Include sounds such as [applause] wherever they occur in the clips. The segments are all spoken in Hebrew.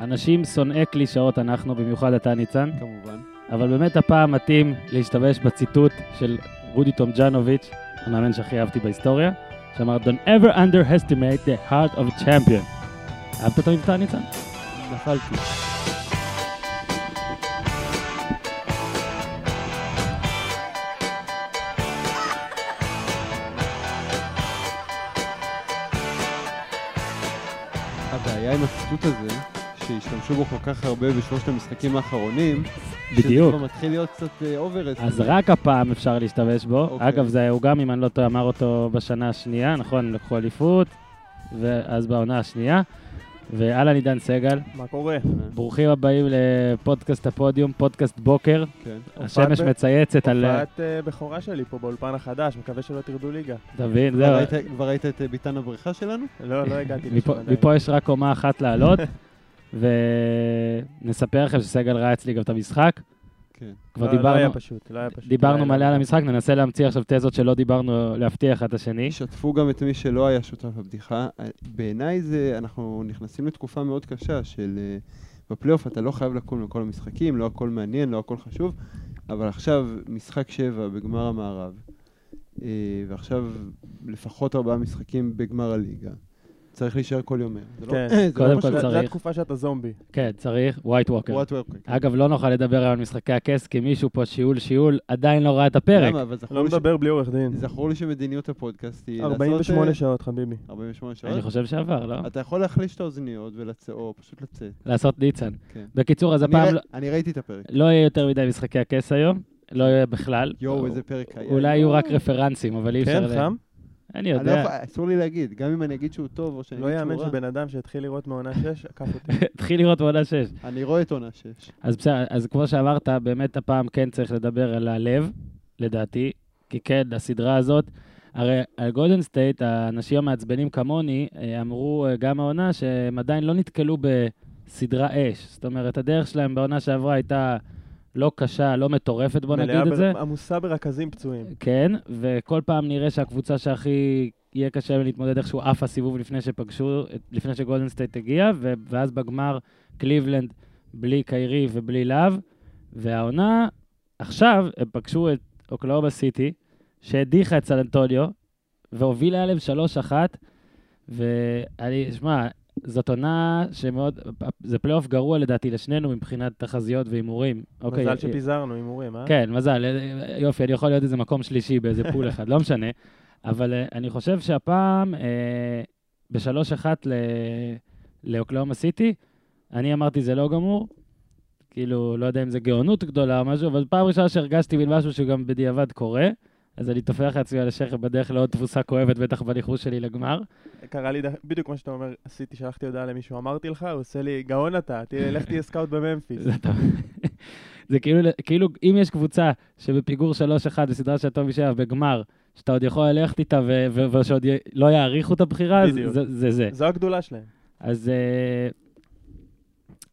אנשים שונאי קלישאות אנחנו, במיוחד אתה ניצן, כמובן. אבל באמת הפעם מתאים להשתמש בציטוט של רודי טומג'נוביץ', המאמן שהכי אהבתי בהיסטוריה, שאמר Don't ever underestimate the heart of a champion. אהבת את המבטא ניצן? נפלתי. שהשתמשו בו כל כך הרבה בשלושת המשחקים האחרונים, שזה בדיוק. כבר מתחיל להיות קצת overused. אז רק הפעם אפשר להשתמש בו. אוקיי. אגב, זה, הוא גם, אם אני לא טועה, אמר אותו בשנה השנייה, נכון? הם לקחו אליפות, ואז בעונה השנייה. ואהלן עידן סגל, מה קורה? ברוכים הבאים לפודקאסט הפודיום, פודקאסט בוקר. כן. השמש ב- מצייצת על... הופעת אה, בכורה שלי פה באולפן החדש, מקווה שלא תרדו ליגה. תבין, זהו. כבר ראית את אה, ביתן הבריכה שלנו? לא, לא הגעתי לשם עדיין. מפה יש רק קומה אחת לעלות, [laughs] ונספר לכם שסגל ראה אצלי גם את המשחק. כן. כבר לא- לא דיברנו, היה פשוט, לא היה פשוט. דיברנו לא מלא על. המשחק, ננסה להמציא עכשיו תזות שלא דיברנו, להפתיע אחד את השני. שתפו גם את מי שלא היה שותף בבדיחה. בעיניי זה, אנחנו נכנסים לתקופה מאוד קשה של... אה, בפלייאוף אתה לא חייב לקום לכל המשחקים, לא הכל מעניין, לא הכל חשוב, אבל עכשיו משחק שבע בגמר המערב, אה, ועכשיו לפחות ארבעה משחקים בגמר הליגה. צריך להישאר כל יום. זה לא- כן. [clears throat] זה לא קודם כל צריך. זה התקופה שאתה זומבי. כן, צריך, ווייט ווקר. וואט ווקר, כן. אגב, לא נוכל לדבר היום על משחקי הכס, כי מישהו פה שיעול שיעול עדיין לא ראה את הפרק. למה? אבל זכור לא לי מדבר בלי עורך דין. זכור לי שמדיניות הפודקאסט היא לעשות... 48 אה, שעות, חביבי. 48 שעות? אני חושב שעבר, לא? אתה יכול להחליש את האוזניות או פשוט לצאת. לעשות ניצן. כן. בקיצור, אז הפעם לא- אני ראיתי את הפרק. לא יהיה יותר מדי משחקי הכס היום, לא יהיה בכלל. יואו, איזה פרק היה. אולי יהיו רק רפרנסים, אבל אי אפשר... כן, חם? אני לא יודע. יכול- אסור לי להגיד, גם אם אני אגיד שהוא טוב או שאני לא יאמן. שבן אדם שהתחיל לראות מעונה 6, עקף אותי. [laughs] התחיל לראות בעונה 6. אני רואה את עונה 6. אז בסדר, אז כמו שאמרת, באמת הפעם כן צריך לדבר על הלב, לדעתי, כי כן, הסדרה הזאת, הרי על גולדן סטייט, האנשים המעצבנים כמוני, אה, אמרו אה, גם העונה שהם עדיין לא נתקלו בסדרה קשה. זאת אומרת, הדרך שלהם בעונה שעברה הייתה לא קשה, לא מטורפת, בוא נגיד מלאה את זה. עמוסה ברכזים פצועים. כן, וכל פעם נראה שהקבוצה שהכי יהיה קשה להתמודד איכשהו עף הסיבוב לפני שפגשו, לפני שגולדן סטייט הגיע, ואז בגמר קליבלנד בלי קיירי ובלי לאב, והעונה, עכשיו הם פגשו את אוקלהומה סיטי, שהדיחה את סן והובילה עליהם 3-1, ואני, שמע, זאת עונה שמאוד, זה פלייאוף גרוע לדעתי לשנינו מבחינת תחזיות והימורים. אוקיי, מזל שפיזרנו הימורים, אה? כן, מזל, אה, יופי, אני יכול להיות איזה מקום שלישי באיזה pool אחד, לא משנה. אבל אה, אני חושב שהפעם, אה, בשלוש אחת ל- לאוקלהומה סיטי, אני אמרתי זה לא גמור. כאילו, לא יודע אם זה גאונות גדולה או משהו, אבל פעם ראשונה שהרגשתי מין משהו שגם בדיעבד קורה, אז אני טופח לעצמי על השכם בדרך לעוד תבוסה כואבת, בטח בניחוש שלי לגמר. קרה לי בדיוק מה שאתה אומר, עשיתי, שלחתי הודעה למישהו, אמרתי לך, הוא עושה לי, גאון אתה, [laughs] לך תהיה scout בממפיס. זה כאילו, כאילו, אם יש קבוצה שבפיגור 3-1 בסדרה של טוב משבע בגמר, שאתה עוד יכול ללכת איתה ושעוד לא יעריכו את הבחירה. זה זה. זה. זו הגדולה שלהם. אז אה,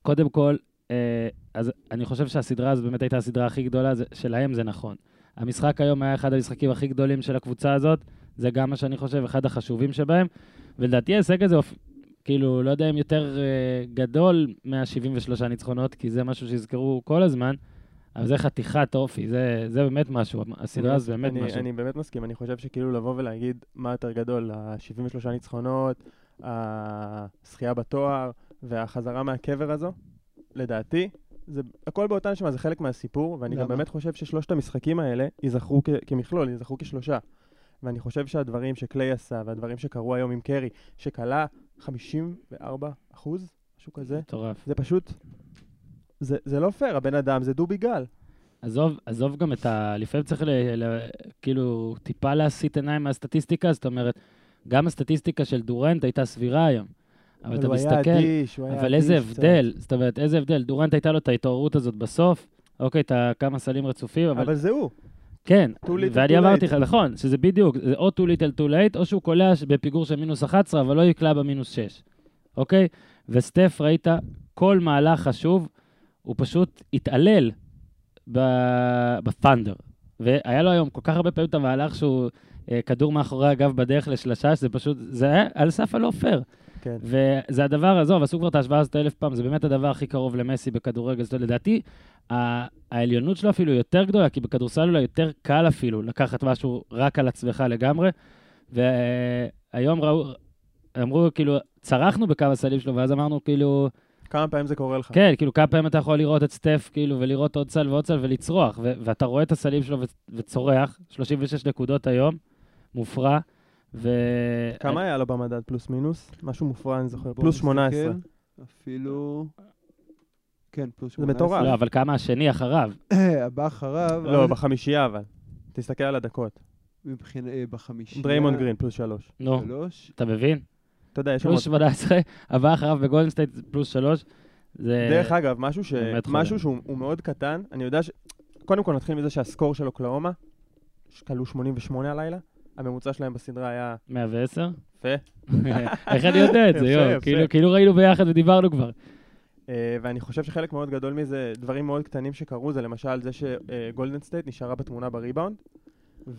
קודם כל, אה, אז אני חושב שהסדרה הזו באמת הייתה הסדרה הכי גדולה, שלהם זה נכון. המשחק היום היה אחד המשחקים הכי גדולים של הקבוצה הזאת, זה גם מה שאני חושב, אחד החשובים שבהם, ולדעתי ההישג הזה, כאילו, לא יודע אם יותר אה, גדול מה-73 ניצחונות, כי זה משהו שיזכרו כל הזמן, אבל זה חתיכת אופי, זה, זה באמת משהו, הסדרה הזו באמת אני, משהו. אני באמת מסכים, אני חושב שכאילו לבוא ולהגיד מה יותר גדול, ה-73 ניצחונות, הזכייה בתואר והחזרה מהקבר הזו, לדעתי, זה הכל באותה נשמה, זה חלק מהסיפור, ואני גם למה? באמת חושב ששלושת המשחקים האלה ייזכרו כ- כמכלול, ייזכרו כשלושה. ואני חושב שהדברים שקליי עשה, והדברים שקרו היום עם קרי, שכלה 54 אחוז, משהו כזה, מטורף. זה פשוט, זה, זה לא פייר, הבן אדם זה דובי גל. עזוב, עזוב גם את ה... לפעמים צריך ל, ל, כאילו טיפה להסיט עיניים מהסטטיסטיקה, זאת אומרת, גם הסטטיסטיקה של דורנט הייתה סבירה היום. אבל אתה הוא היה מסתכל, אדיש, הוא היה אבל איזה אדיש. הבדל, זאת אומרת, איזה הבדל. דורנט הייתה לו את ההתעוררות הזאת בסוף, אוקיי, את הכמה סלים רצופים, אבל... אבל זה הוא. כן, ואני אמרתי. לך, נכון, שזה בדיוק, זה או too little too late, או שהוא קולע בפיגור של מינוס 11, אבל לא יקלע במינוס 6, אוקיי? וסטף, ראית, כל מהלך חשוב, הוא פשוט התעלל בפאנדר. והיה לו היום כל כך הרבה פעמים את המהלך שהוא אה, כדור מאחורי הגב בדרך לשלשה, שזה פשוט, זה היה על סף הלא פייר. כן. וזה הדבר, עזוב, עשו כבר את ההשוואה הזאת אלף פעם, זה באמת הדבר הכי קרוב למסי בכדורגל. זאת אומרת, לדעתי, העליונות שלו אפילו יותר גדולה, כי בכדורסל אולי יותר קל אפילו לקחת משהו רק על עצמך לגמרי. והיום ראו, אמרו, כאילו, צרחנו בכמה סלים שלו, ואז אמרנו, כאילו, כמה פעמים זה קורה לך? כן, כאילו, כמה פעמים אתה יכול לראות את סטף, כאילו, ולראות עוד סל ועוד סל ולצרוח, ואתה רואה את הסלים שלו וצורח, 36 נקודות היום, מופרע, ו... כמה היה לו במדד פלוס מינוס? משהו מופרע, אני זוכר. פלוס נסתכל, 18. אפילו... כן, פלוס זה 18. מטורף. לא, אבל כמה השני אחריו? [coughs] הבא אחריו, לא, בחמישייה אבל. תסתכל על הדקות. אה, בחמישייה... דריימונד גרין פלוס שלוש. נו, שלוש. אתה מבין? אתה יודע, יש שם... פלוס 18, הבא אחריו בגולדן סטייט פלוס 3. זה... דרך אגב, משהו, ש... משהו שהוא הוא מאוד קטן, אני יודע ש... קודם כל נתחיל מזה שה score של אוקלהומה, קלעו 88 הלילה, הממוצע שלהם בסדרה היה 110? יפה, [laughs] איך אני יודע את זה, יואו? כאילו- כאילו ראינו ביחד ודיברנו כבר. אה, ואני חושב שחלק מאוד גדול מזה, דברים מאוד קטנים שקרו, זה למשל זה שגולדן סטייט נשארה בתמונה בריבאונד,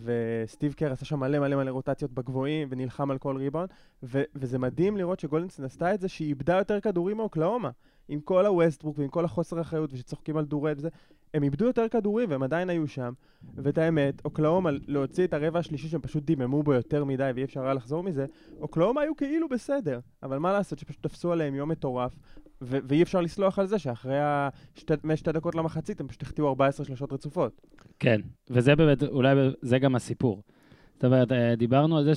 וסטיב קר עשה שם מלא מלא מלא רוטציות בגבוהים, ונלחם על כל ריבאונד, ו- וזה מדהים לראות שגולדן סטייט עשתה את זה, שהיא איבדה יותר כדורים מאוקלהומה. עם כל הווסטברוק ועם כל החוסר אחריות, ושצוחקים על דורט וזה, הם איבדו יותר כדורים והם עדיין היו שם. ואת האמת, אוקלאומה, להוציא את הרבע השלישי שהם פשוט דיממו בו יותר מדי ואי אפשר היה לחזור מזה, אוקלאומה היו כאילו בסדר. אבל מה לעשות שפשוט תפסו עליהם יום מטורף, ו- ואי אפשר לסלוח על זה שאחרי השתי, דקות למחצית הם פשוט החטיאו 14 שלשות רצופות. כן, וזה באמת, אולי זה גם הסיפור. זאת אומרת, אה, דיברנו על זה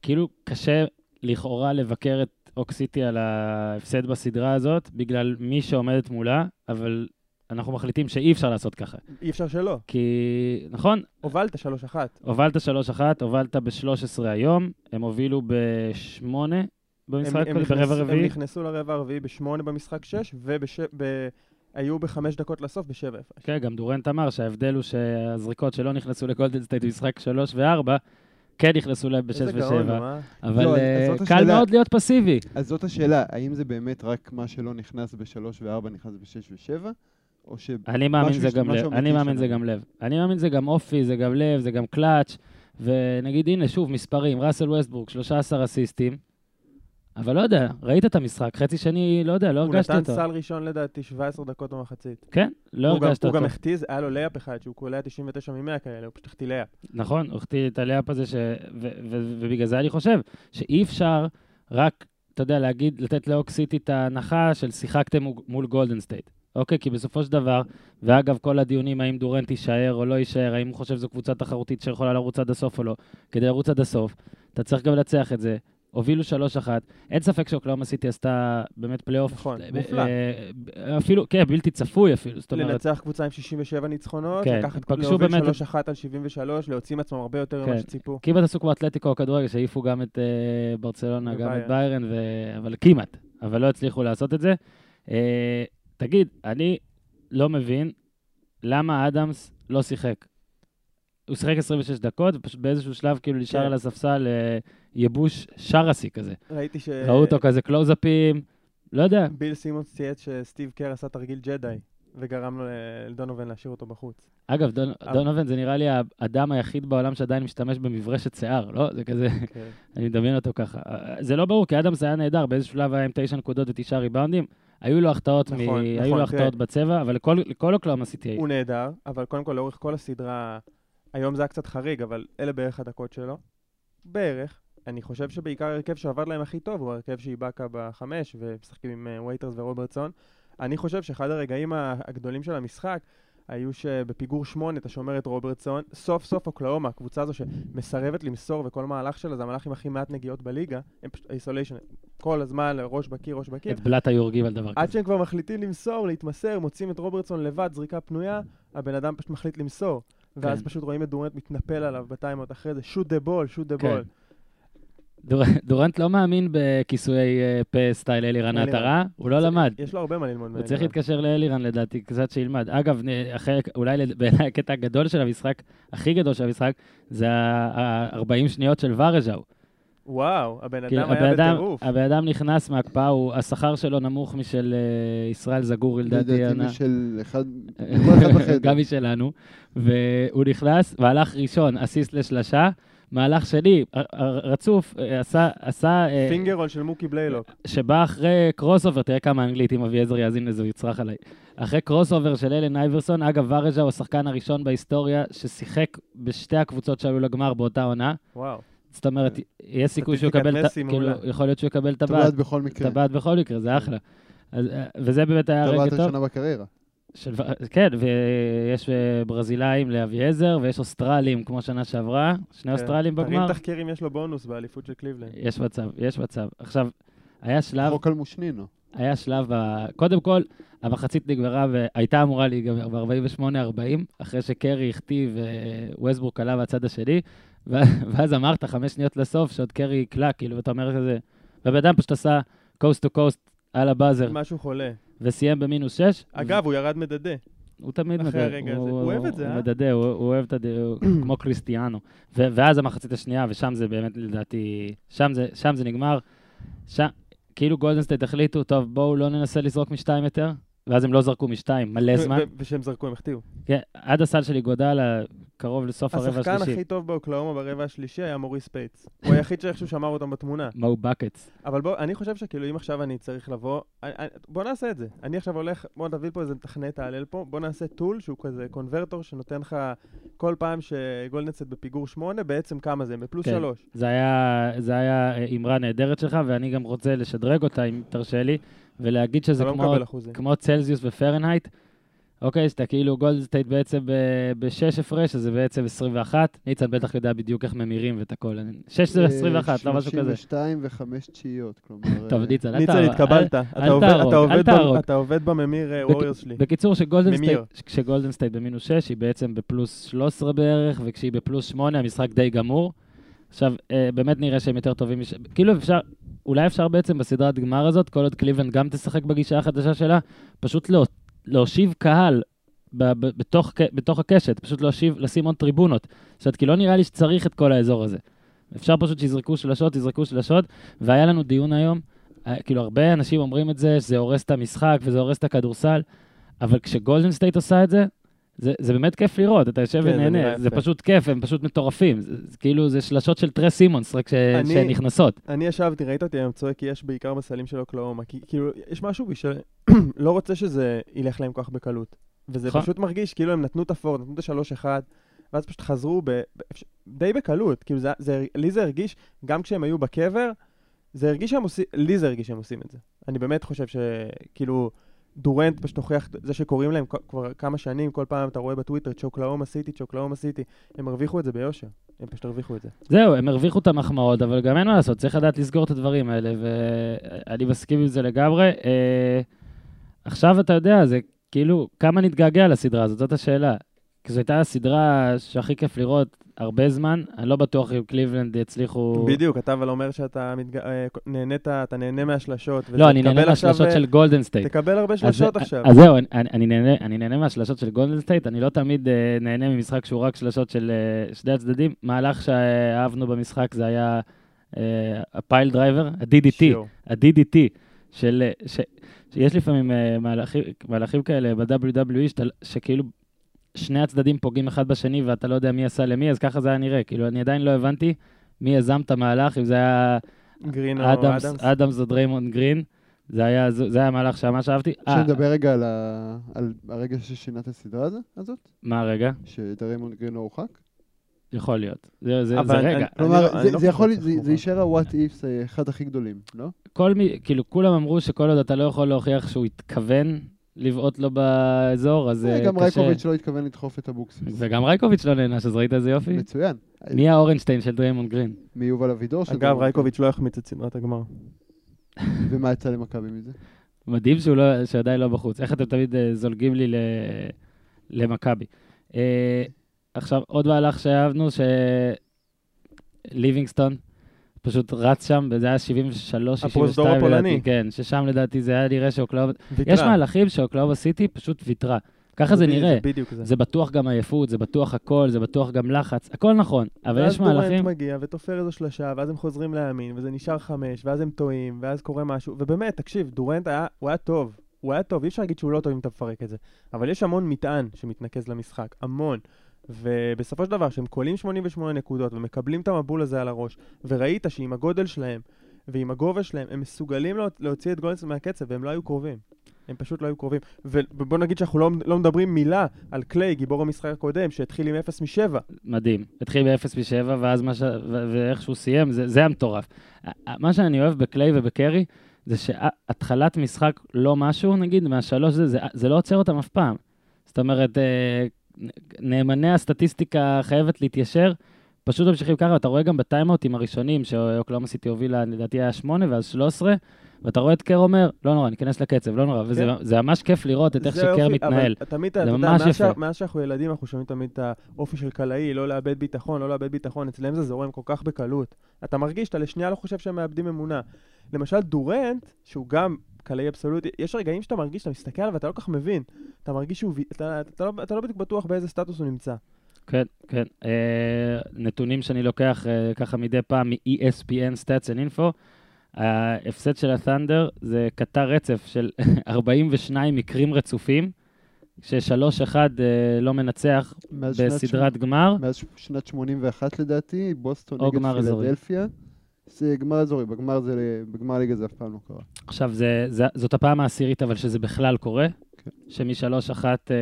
שכאילו קשה לכאורה לבקר את אוקסיטי על ההפסד בסדרה הזאת, בגלל מי שעומדת מולה, אבל אנחנו מחליטים שאי אפשר לעשות ככה. אי אפשר שלא. כי, נכון, הובלת 3-1. הובלת 3-1, הובלת ב-13 היום, הם הובילו ב-8 במשחק, הם, הם, ברבע נכנס, הם רביעי. נכנסו לרבע הרביעי ב-8 במשחק 6, והיו בחמש דקות לסוף ב-7 הפרש. כן, גם דורנט אמר שההבדל הוא שהזריקות שלא נכנסו לגולדן סטייט במשחק 3 ו-4, כן נכנסו להם ב-6 איזה גאון, ו-7. נו, אה? אבל לא, אה, קל השאלה. מאוד להיות פסיבי. אז זאת השאלה, האם זה באמת רק מה שלא נכנס בשלוש וארבע נכנס בשש ושבע? או ש... אני מאמין זה גם לב. אני מאמין. זה גם לב. אני מאמין זה גם אופי, זה גם לב, זה גם קלאץ'. ונגיד, הנה, שוב, מספרים, ראסל ווסטברוק, 13 אסיסטים. אבל לא יודע, ראית את המשחק, חצי שני, לא יודע, לא הוא הרגשתי נתן אותו. סל ראשון לדעתי 17 דקות במחצית. כן, לא הוא גם- הרגשת הוא אותו. גם החטיז, היה לו layup אחד שהוא קולע 99 מ-100 כאלה, הוא פשוט החטיא layup. נכון, הוא החטיא את ה layup הזה, ש... ו- ו- ובגלל זה אני חושב שאי אפשר רק, אתה יודע, להגיד, לתת לאוק סיטי את ההנחה של שיחקתם מול גולדן סטייט. אוקיי, כי בסופו של דבר, ואגב, כל הדיונים האם דורנט יישאר או לא יישאר, האם הוא חושב שזו קבוצה תחרותית שיכולה לרוץ עד הסוף או לא, כדי לרוץ עד הסוף, אתה צריך גם לנצח את זה. הובילו 3-1, אין ספק שאוקלהומה סיטי עשתה באמת פלייאוף. נכון, אה, מופלא. אה, אפילו, כן, בלתי צפוי אפילו, זאת אומרת, לנצח קבוצה עם 67 ניצחונות, כן, לקחת, להוביל באמת- 3-1 על 73, להוציא מעצמם הרבה יותר כן. ממה שציפו. כמעט עשו כמו אתלטיקו הכדורגל, שהעיפו גם את אה, ברצלונה, גם את. ביירן. אבל כמעט, אבל לא הצליחו לעשות את זה. אה, תגיד, אני לא מבין למה אדמס לא שיחק. הוא שיחק 26 דקות, ופשוט באיזשהו שלב כאילו נשאר כן. על הספסל אה, ייבוש שרסי כזה. ראיתי ש... ראו אותו כזה קלוזאפים, לא יודע. ביל סימונס צייץ שסטיב קר עשה תרגיל ג'די, וגרם לדונובן להשאיר אותו בחוץ. אגב, דון, אבל- דונובן זה נראה לי האדם היחיד בעולם שעדיין משתמש במברשת שיער, לא? זה כזה... כן. אני מדמיין אותו ככה. זה לא ברור, כי אדמס היה נהדר, באיזשהו שלב היה עם תשע נקודות ותשעה ריבאונדים. היו לו החטאות, נכון, מ... נכון, היו לו החטאות תראה. בצבע, אבל לכל, לכל אוקלאומה סיטי היו. הוא נהדר, אבל קודם כל לאורך כל הסדרה, היום זה היה קצת חריג, אבל אלה בערך הדקות שלו. בערך. אני חושב שבעיקר ההרכב שעבד להם הכי טוב הוא ההרכב שאיבאקה בחמש, ומשחקים עם אה, וייטרס ורוברסון. אני חושב שאחד הרגעים הגדולים של המשחק היו שבפיגור שמונה אתה שומר את רוברסון, סוף סוף אוקלהומה, הקבוצה הזו שמסרבת למסור וכל מהלך שלה זה המהלך עם הכי מעט נגיעות בליגה, הם פשוט isolation, כל הזמן ראש בקיר, ראש בקיר. את בלאט היו הורגים על דבר עד כזה. שהם כבר מחליטים למסור, להתמסר, מוצאים את רוברסון לבד, זריקה פנויה, הבן אדם פשוט מחליט למסור. ואז כן. פשוט רואים את דורנט מתנפל עליו בטיימאוט אחרי זה, shoot the ball, shoot the. ball. דור- דורנט לא מאמין בכיסויי אה, פה סטייל אלירן אלירן. עטר, הוא לא למד. יש לו הרבה מה ללמוד הוא צריך. להתקשר לאלירן לדעתי, קצת שילמד. אגב, אולי בעיניי הקטע הגדול של המשחק, הכי גדול של המשחק, זה ה-40 שניות של ורז'או. וואו, הבן אדם היה בטירוף. הבן אדם נכנס מההקפאה, הוא- השכר שלו נמוך משל אה, ישראל זגורי, לדעתי. לדעתי. משל אחד. [laughs] גם משלנו. והוא נכנס והלך ראשון, אסיסט לשלשה, מהלך שלי, ר- רצוף, אה, עשה, עשה, אה, finger roll של מוקי בליילוק. שבא אחרי crossover, תראה כמה אנגלית, אם אביעזר יאזין לזה, הוא יצרח עליי. אחרי crossover של אלן אייברסון, אגב, ורז'או הוא השחקן הראשון בהיסטוריה ששיחק בשתי הקבוצות שעלו לגמר באותה עונה. וואו. זאת אומרת, יש סיכוי שהוא יקבל, את כאילו. יכול להיות שהוא יקבל את טבעת הבת, בכל את מקרה. הבת בכל מקרה, זה אחלה. אז, אה, וזה באמת היה טבעת רגע טוב. ראשונה בקריירה. של, כן, ויש אה, ברזילאים לאביעזר, ויש אוסטרלים כמו שנה שעברה, שני אוסטרלים תרים בגמר. תחקירים יש לו בונוס באליפות של קליבלנד. יש מצב, יש מצב. עכשיו, היה שלב, חוק על מושנינו. היה שלב, ב... קודם כל, המחצית נגמרה והייתה אמורה להיגמר ב-48-40, אחרי שקרי הכתיב וווסטבורק עלה בצד השני, ו- [laughs] ואז אמרת חמש שניות לסוף שעוד קרי יקלע, כאילו, ואתה אומר כזה, והבן אדם פשוט עשה coast to coast על הבאזר, משהו חולה. וסיים במינוס שש. אגב, הוא ירד מדדה. הוא תמיד אחרי מדדה. הרגע הזה. הוא אוהב את זה, הוא אה? מדדה, הוא הוא אוהב את הד... הוא [clears throat] כמו קריסטיאנו. ואז המחצית השנייה, ושם זה באמת, לדעתי, שם זה, נגמר. כאילו גולדן סטייט החליטו, טוב, בואו לא ננסה לזרוק משתיים יותר, ואז הם לא זרקו משתיים, מלא זמן. וכשהם זרקו, הם החטיאו. כן, עד הסל שלי גודל, קרוב לסוף הרבע השחקן השלישי. הכי טוב באוקלאומה ברבע השלישי היה מוריס פייטס. הוא היחיד שאיכשהו שמר אותם בתמונה. [laughs] מו בקטס. אבל בוא, אני חושב שכאילו אם עכשיו אני צריך לבוא, אני, אני, בוא נעשה את זה. אני עכשיו הולך, בוא נביא פה איזה מתכנת תהלל פה, בוא נעשה טול שהוא כזה קונברטור שנותן לך כל פעם שגולדנסט בפיגור 8, בעצם כמה זה? בפלוס כן. 3. זה היה, זה היה אה, אמרה נהדרת שלך, ואני גם רוצה לשדרג אותה, אם תרשה לי, ולהגיד שזה אתה לא כמו אחוזים. כמו צלזיוס ופרנהייט. אוקיי, שאתה כאילו גולדן סטייט בעצם ב-6 הפרש, אז זה בעצם 21. ניצן בטח יודע בדיוק איך ממירים ואת הכל. 6 זה 21, לא משהו כזה. 32 וחמש תשיעיות, כלומר... טוב, אה, ניצן, אל ניצן. התקבלת. אתה אל עובד- אתה. אתה בממיר בק- ווריורס שלי. בקיצור, שגולדן ממיר. סטייט, כשגולדן סטייט במינוס 6, היא בעצם בפלוס 13 בערך, וכשהיא בפלוס 8, המשחק די גמור. עכשיו, אה, באמת נראה שהם יותר טובים. כאילו אפשר, אולי אפשר בעצם בסדרת גמר הזאת, כל עוד קליבלנד גם תשחק בגישה החדשה שלה, פשוט לא, להושיב קהל בתוך, בתוך הקשת, פשוט להושיב, לשים עוד טריבונות. זאת כי לא נראה לי שצריך את כל האזור הזה. אפשר פשוט שיזרקו שלשות, יזרקו שלשות, והיה לנו דיון היום, אה, כאילו הרבה אנשים אומרים את זה, שזה הורס את המשחק וזה הורס את הכדורסל, אבל כשגולדן סטייט עושה את זה, זה, זה באמת כיף לראות, אתה יושב כן, זה ונהנה, זה יפה. פשוט כיף, הם פשוט מטורפים. זה, זה כאילו, זה שלשות של טרס סימונס, רק ש, אני- שהן נכנסות. אני ישבתי, ראית אותי היום צועק, יש בעיקר בסלים של אוקלהומה. כי כאילו, יש משהו בי שלא [clears throat] רוצה שזה ילך להם כל כך בקלות. וזה נכון. פשוט מרגיש כאילו הם נתנו את הפורד, נתנו את השלוש אחד, ואז פשוט חזרו ב, ב, די בקלות. כאילו, זה, זה, לי זה הרגיש, גם כשהם היו בקבר, זה הרגיש שהם עושים, לי זה הרגיש שהם עושים את זה. אני באמת חושב שכאילו, דורנט פשוט הוכיח, זה שקוראים להם כבר כמה שנים, כל פעם אתה רואה בטוויטר, צ'וקלאומה סיטי, צ'וקלאומה סיטי, הם הרוויחו את זה ביושר. הם פשוט הרוויחו את זה. זהו, הם הרוויחו את המחמאות, אבל גם אין מה לעשות, צריך לדעת לסגור את הדברים האלה, ואני מסכים עם זה לגמרי. אה, עכשיו אתה יודע, זה כאילו, כמה נתגעגע לסדרה הזאת, זאת השאלה. כי זו הייתה הסדרה שהכי כיף לראות הרבה זמן, אני לא בטוח אם קליבלנד יצליחו... בדיוק, אתה אבל אומר שאתה מתג... אה, נהנית, אתה נהנה מהשלשות. לא, אני נהנה מהשלשות אה, של גולדן סטייט. תקבל הרבה אז שלשות זה- עכשיו. אז זהו, אני, אני, נהנה, אני נהנה מהשלשות של גולדן סטייט, אני לא תמיד uh, נהנה ממשחק שהוא רק שלשות של uh, שני הצדדים. מהלך שאהבנו במשחק זה היה uh, ה piledriver, ה-DDT. ה-DDT, של, ש, שיש לפעמים uh, מהלכים, מהלכים כאלה ב-WWE, שכאילו שני הצדדים פוגעים אחד בשני ואתה לא יודע מי עשה למי, אז ככה זה היה נראה. כאילו, אני עדיין לא הבנתי מי יזם את המהלך, אם זה היה גרין או אדמס, אדמס. או דריימונד גרין. זה היה, זה היה מהלך שממש אהבתי. אה, שנדבר רגע על ה- על הרגע ששינה את הסדרה הזאת, מה הרגע? שדרימונד גרין לא הורחק. יכול להיות. זה, זה, זה אני- רגע. כלומר, לא- זה- לא זה יכול, זה- זה יישאר ה-what ifs אה, אחד הכי גדולים, לא? כל מי, כאילו, כולם אמרו שכל עוד אתה לא יכול להוכיח שהוא התכוון לבעוט לו באזור, אז אה, זה גם קשה. רייקוביץ' לא התכוון לדחוף את אבוקסיס. וגם רייקוביץ' לא נהנה, אז ראית איזה יופי? מצוין. מי האורנשטיין של דריימונד גרין? מיובל אבידור. של אגב, רייקוביץ' לא החמיץ את סדרת הגמר. [laughs] ומה יצא למכבי מזה? מדהים שהוא לא, שעדיין לא בחוץ. איך אתם תמיד אה, זולגים לי ל... למכבי. אה, עכשיו, עוד מהלך שאהבנו, שליבינגסטון פשוט רץ שם, וזה היה 73, הפרוזדור 62 הפולני. לדעתי, כן, ששם לדעתי זה היה נראה שאוקלאומה... ויתרה. יש מהלכים שאוקלאומה סיטי פשוט ויתרה. ככה זה בדיוק- נראה. בדיוק זה. זה בטוח גם עייפות, זה בטוח הכל, זה בטוח גם לחץ, הכל נכון, אבל ואז יש מהלכים... דורנט מגיע ותופר איזו שלושה, ואז הם חוזרים לימין, וזה נשאר חמש, ואז הם טועים, ואז קורה משהו. ובאמת, תקשיב, דורנט היה, הוא היה טוב. הוא היה טוב, אי אפשר להגיד שהוא לא טוב אם אתה מפרק את זה. אבל יש המון מטען שמתנקז למשחק, המון. ובסופו של דבר, כשהם קולעים 88 נקודות ומקבלים את המבול הזה על הראש, וראית שעם הגודל שלהם ועם הגובה שלהם, הם מסוגלים לה, להוציא את גולדן סטייט מהקצב, והם לא היו קרובים. הם פשוט לא היו קרובים. ובוא נגיד שאנחנו לא, לא מדברים מילה על קליי, גיבור המשחק הקודם, שהתחיל עם 0 מ-7. מדהים. התחיל ב-0 מ-7, ואז מה ש... ו- ואיך שהוא סיים, זה, זה המטורף. מה שאני אוהב בקליי ובקרי, זה שהתחלת משחק לא משהו, נגיד, מהשלוש, זה, זה, זה לא עוצר אותם אף פעם. זאת אומרת, אה, נאמני הסטטיסטיקה חייבת להתיישר, פשוט ממשיכים ככה, ואתה רואה גם בטיימאוטים הראשונים, שאוקלאומה סיטי הובילה, לדעתי היה 8 ואז 13, ואתה רואה את קר אומר, לא נורא, ניכנס לקצב, לא נורא, וזה כן. ממש כיף לראות את איך שקר מתנהל. אבל תמיד, אתה יודע. מאז שאנחנו ילדים, אנחנו שומעים תמיד את האופי של קלעי, לא לאבד ביטחון, לא לאבד ביטחון, אצלם זה זורם כל כך בקלות. אתה מרגיש, אתה לשנייה לא חושב שהם מאבדים אמונה. למשל דורנט, שהוא גם קלעי אבסולוטי, יש רגעים שאתה מרגיש, אתה מסתכל עליו ואתה לא כל כך מבין. אתה מרגיש שהוא, אתה, אתה, אתה, לא, אתה לא בדיוק בטוח באיזה סטטוס הוא נמצא. כן, כן. אה, נתונים שאני לוקח אה, ככה מדי פעם מ-ESPN Stats and Info, ההפסד של הת'אנדר זה קטע רצף של [laughs] 42 מקרים רצופים, ש-3-1 אה, לא מנצח בסדרת ש... גמר. מאז שנת 81 לדעתי, בוסטון נגד פילדלפיה. זה גמר אזורי, בגמר, זה, בגמר הליגה זה אף פעם לא קרה. עכשיו, זה, זה, זאת הפעם העשירית, אבל שזה בכלל קורה, כן. שמשלוש אחת אה,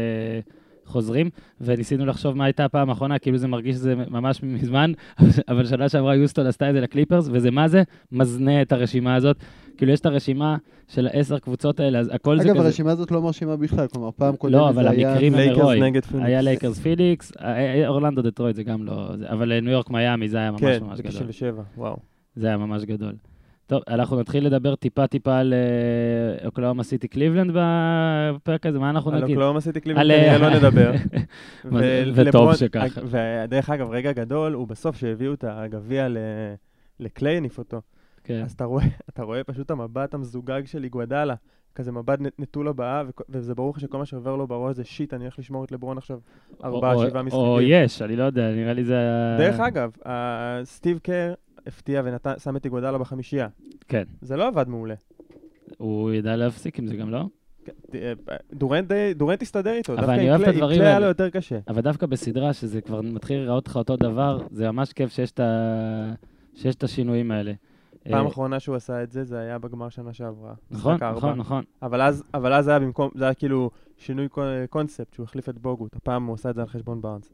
חוזרים, וניסינו לחשוב מה הייתה הפעם האחרונה, כאילו זה מרגיש שזה ממש מזמן, [laughs] אבל שנה שעברה יוסטון עשתה את זה לקליפרס, וזה מה זה? מזנה את הרשימה הזאת. כאילו, יש את הרשימה של העשר קבוצות האלה, אז הכל אגב, זה כזה... אגב, הרשימה הזאת לא מרשימה בכלל, כלומר, פעם קודמת לא, זה היה... לא, אבל המקרים הם הירואיים. היה לייקרס פיניקס, אורלנדו דטרויט זה גם לא... אבל ניו יורק מיאמי זה היה ממש כן, ממש גדול. כן, 97, וואו. זה היה ממש גדול. טוב, אנחנו נתחיל לדבר טיפה-טיפה על אוקלהומה סיטי קליבלנד בפרק הזה, מה אנחנו נגיד? על אוקלהומה סיטי קליבלנד כנראה לא נדבר. [laughs] וטוב שככה. ודרך אגב, רגע גדול, הוא בסוף שהביאו את הגביע לקליי, הניף אותו. כן. אז אתה רואה, [laughs] אתה רואה פשוט המבט המזוגג של איגוודאלה, כזה מבט נטול הבאה, וזה ברור לך שכל מה שעובר לו בראש זה שיט, אני הולך לשמור את לברון עכשיו ארבעה, שבעה משחקים. או יש, אני לא יודע, נראה לי זה... דרך אגב, סטיב קר הפתיע ושם את איגודלה בחמישייה. כן. זה לא עבד מעולה. הוא ידע להפסיק עם זה גם, לא? כן, אה, דורנט, דורנט הסתדר איתו, דווקא עם קליי קלי היה לו יותר קשה. אבל דווקא בסדרה, שזה כבר מתחיל לראות לך אותו דבר, זה ממש כיף את. שיש את השינויים האלה. פעם אה, אחרונה שהוא עשה את זה, זה היה בגמר שנה שעברה. נכון, נכון, נכון. אבל אז, אבל אז היה במקום, זה היה כאילו שינוי קונספט, שהוא החליף את בוגוט. הפעם הוא עשה את זה על חשבון בארנס.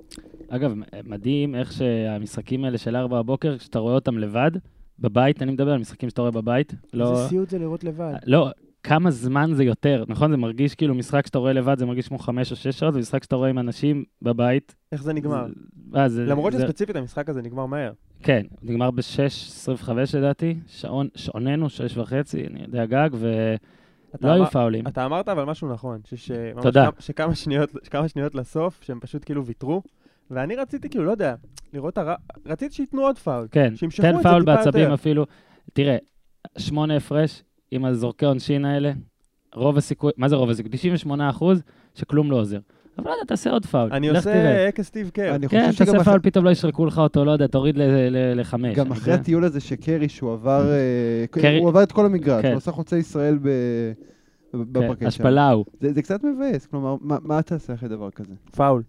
אגב, מדהים איך שהמשחקים האלה של 4 בבוקר, כשאתה רואה אותם לבד, בבית, אני מדבר על משחקים שאתה רואה בבית. לא... איזה סיוט זה לראות לבד. לא, כמה זמן זה יותר, נכון? זה מרגיש כאילו משחק שאתה רואה לבד, זה מרגיש כמו חמש או שש שעות, ומשחק שאתה רואה עם אנשים בבית. איך זה נגמר? זה, אה, זה, למרות זה... שספציפית המשחק הזה נגמר מהר. כן, נגמר ב-6.25 לדעתי, שעון, שעוננו, שש וחצי, אני יודע גג, ולא היו פאולים. אתה אמרת אבל משהו נכון, שש, תודה. שכמה שניות, שכמה שניות לסוף, שהם פשוט כאילו ויתרו, ואני רציתי כאילו, לא יודע, לראות, הר... רציתי שייתנו עוד פאול. כן, תן פאול בעצבים אפילו. תראה, שמונה הפרש עם הזורקי עונשין האלה, רוב הסיכוי, מה זה רוב הסיכוי? 98 אחוז שכלום לא עוזר. אבל לא יודע, תעשה עוד פאול. אני עושה כסטיב קר. כן, תעשה פאול, פתאום לא ישרקו לך אותו, לא יודע, תוריד לחמש. גם אחרי הטיול הזה שקרי, שהוא עבר, אה, הוא עבר את כל המגרש, כן. הוא עשה חוצה ישראל בפרקט שם. השפלה הוא. זה קצת מבאס, כלומר, מה תעשה אחרי דבר כזה? פאול.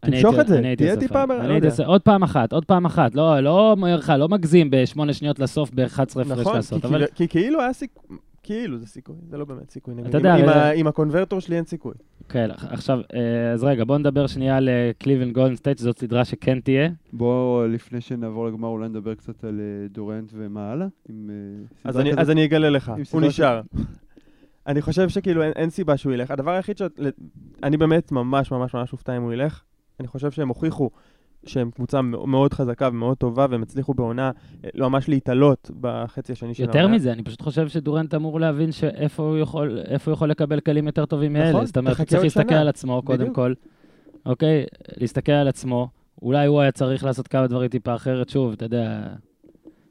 תמשוך את זה, תהיה טיפה, אני הייתי עושה עוד פעם אחת, עוד פעם אחת, לא, לא אומר לך, לא מגזים בשמונה שניות לסוף ב-11 הפרש נכון, לעשות. נכון, כי כאילו היה סיכוי, כאילו זה סיכוי, זה לא באמת סיכוי. אתה יודע, עם ה converter שלי אין סיכוי. כן, עכשיו, אה, אז רגע, בוא נדבר שנייה על קליבלנד גולדן סטייט, שזאת סדרה שכן תהיה. בוא, לפני שנעבור לגמר, אולי נדבר קצת על דורנט ומה הלאה. אה, אז אני אגלה לך, הוא נשאר. [laughs] אני חושב שכאילו אין סיבה שהוא ילך. הדבר היחיד ש... אני באמת ממש ממש ממש מופתע אם הוא ילך. אני חושב שהם הוכיחו שהם קבוצה מאוד חזקה ומאוד טובה, והם הצליחו בעונה לא ממש להתעלות בחצי השני של העונה. יותר מזה, אני פשוט חושב שדורנט אמור להבין שאיפה הוא יכול, הוא יכול לקבל כלים יותר טובים מאלה. נכון, זאת אומרת, צריך להסתכל על עצמו בדיוק. קודם כל. אוקיי? להסתכל על עצמו. אולי הוא היה צריך לעשות כמה דברים טיפה אחרת. שוב, אתה יודע,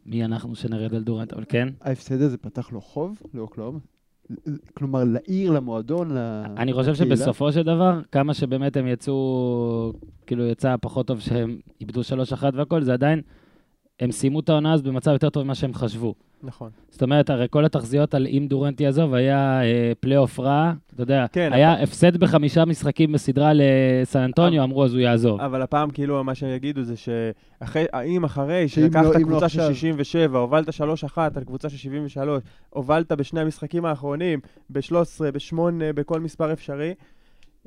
מי אנחנו שנרד על דורנט, אבל כן. ההפסד הזה פתח לו חוב לאוקלאומה? כלומר, לעיר, למועדון, לקהילה? אני חושב שבסופו של דבר, כמה שבאמת הם יצאו, כאילו יצא פחות טוב שהם איבדו 3-1 והכל, זה עדיין, הם סיימו את העונה הזאת במצב יותר טוב ממה שהם חשבו. נכון. זאת אומרת, הרי כל התחזיות על אם דורנט יעזוב היה אה, פלייאוף רע, אתה יודע, כן, היה הפסד בחמישה משחקים בסדרה לסן אנטוניו, אמרו אז הוא יעזוב. אבל הפעם כאילו מה שיגידו זה שהאם אחרי שלקחת לא- לא קבוצה של עכשיו- 67, הובלת 3-1 על קבוצה של 73, הובלת בשני המשחקים האחרונים, ב-13, ב-8, בכל מספר אפשרי,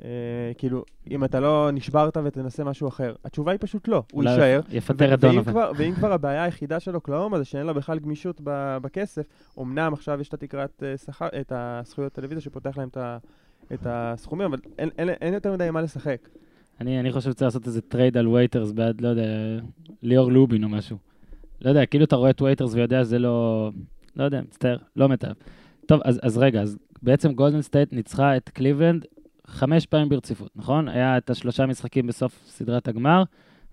אה, כאילו, אם אתה לא נשברת ותנסה משהו אחר. התשובה היא פשוט לא, הוא יישאר. יפטר את דונובן. ואם כבר הבעיה היחידה של אוקלהומה זה שאין לה בכלל גמישות בכסף, אמנם עכשיו יש את התקרת אה, שכר, את הזכויות טלוויזיה שפותח להם את הסכומים, אבל אין, אין, אין יותר מדי מה לשחק. אני, אני חושב שצריך לעשות איזה טרייד על וייטרס בעד, לא יודע, ליאור לובין או משהו. לא יודע, כאילו אתה רואה את וייטרס ויודע שזה לא... לא יודע, מצטער, לא מתאהב. טוב, אז, אז רגע, אז בעצם גולדן סטייט ניצחה את קליבלנד חמש פעמים ברציפות, נכון? היה את השלושה משחקים בסוף סדרת הגמר,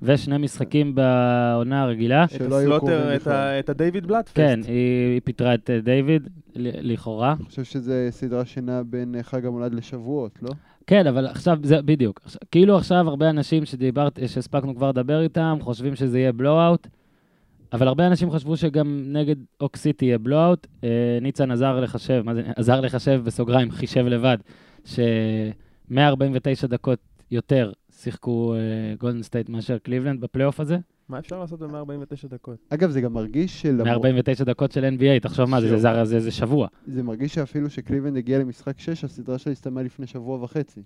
ושני משחקים בעונה הרגילה. שלא היו קרובים את, בכלל. את הדיוויד בלאט פסט. כן, היא, היא פיטרה את אה, דיוויד, ל- לכאורה. אני חושב שזה סדרה שנעה בין אה, חג המולד לשבועות, לא? כן, אבל עכשיו, זה בדיוק. עכשיו, כאילו עכשיו הרבה אנשים שדיברת, שהספקנו כבר לדבר איתם, חושבים שזה יהיה blowout, אבל הרבה אנשים חשבו שגם נגד אוק סיטי יהיה blowout. אה, ניצן עזר לחשב, מה זה, עזר לחשב בסוגריים, חישב לבד, ש-149 דקות יותר שיחקו גולדן סטייט מאשר קליבלנד בפלייאוף הזה. מה אפשר לעשות ב-149 דקות? אגב, זה גם מרגיש שלמרות... 149 דקות של NBA, תחשוב מה זה, זה, זה, זה, זה שבוע. זה מרגיש שאפילו שקליבלנד הגיע למשחק 6, הסדרה שלה הסתיימה לפני שבוע וחצי.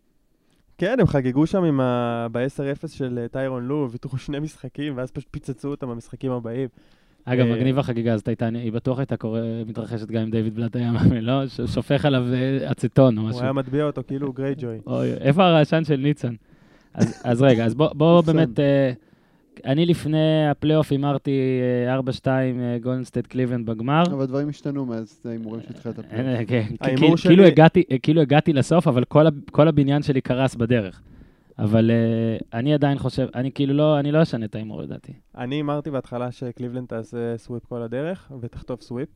כן, הם חגגו שם עם ה... ב-10-0 של אה, טיירון לו, ויתרו שני משחקים, ואז פשוט פיצצו אותם במשחקים הבאים. אגב, אה, מגניב החגיגה הזאת הייתה, היא בטוח הייתה מתרחשת גם אם דיוויד בלאט היה מאמן, [laughs] לא? ש- שופך עליו אה, אצטון או הוא משהו. היה מטביע אותו כאילו [laughs] הוא גרייג'וי. אוי, איפה הרעשן של ניצן? אז, רגע, אז בוא, בוא [laughs] ניצן. באמת, אה, אני לפני הפלייאוף הימרתי אה, 4-2 גולדן סטייט קליבלנד בגמר. אבל דברים השתנו מאז ההימורים של תחילת הפלייאוף. כן, כאילו- כאילו הגעתי- לסוף, אבל כל הבניין שלי קרס בדרך. אבל אה, אני עדיין חושב, אני כאילו לא, אני לא אשנה את ההימור לדעתי. אני הימרתי בהתחלה שקליבלנד תעשה sweep כל הדרך, ותחטוף sweep.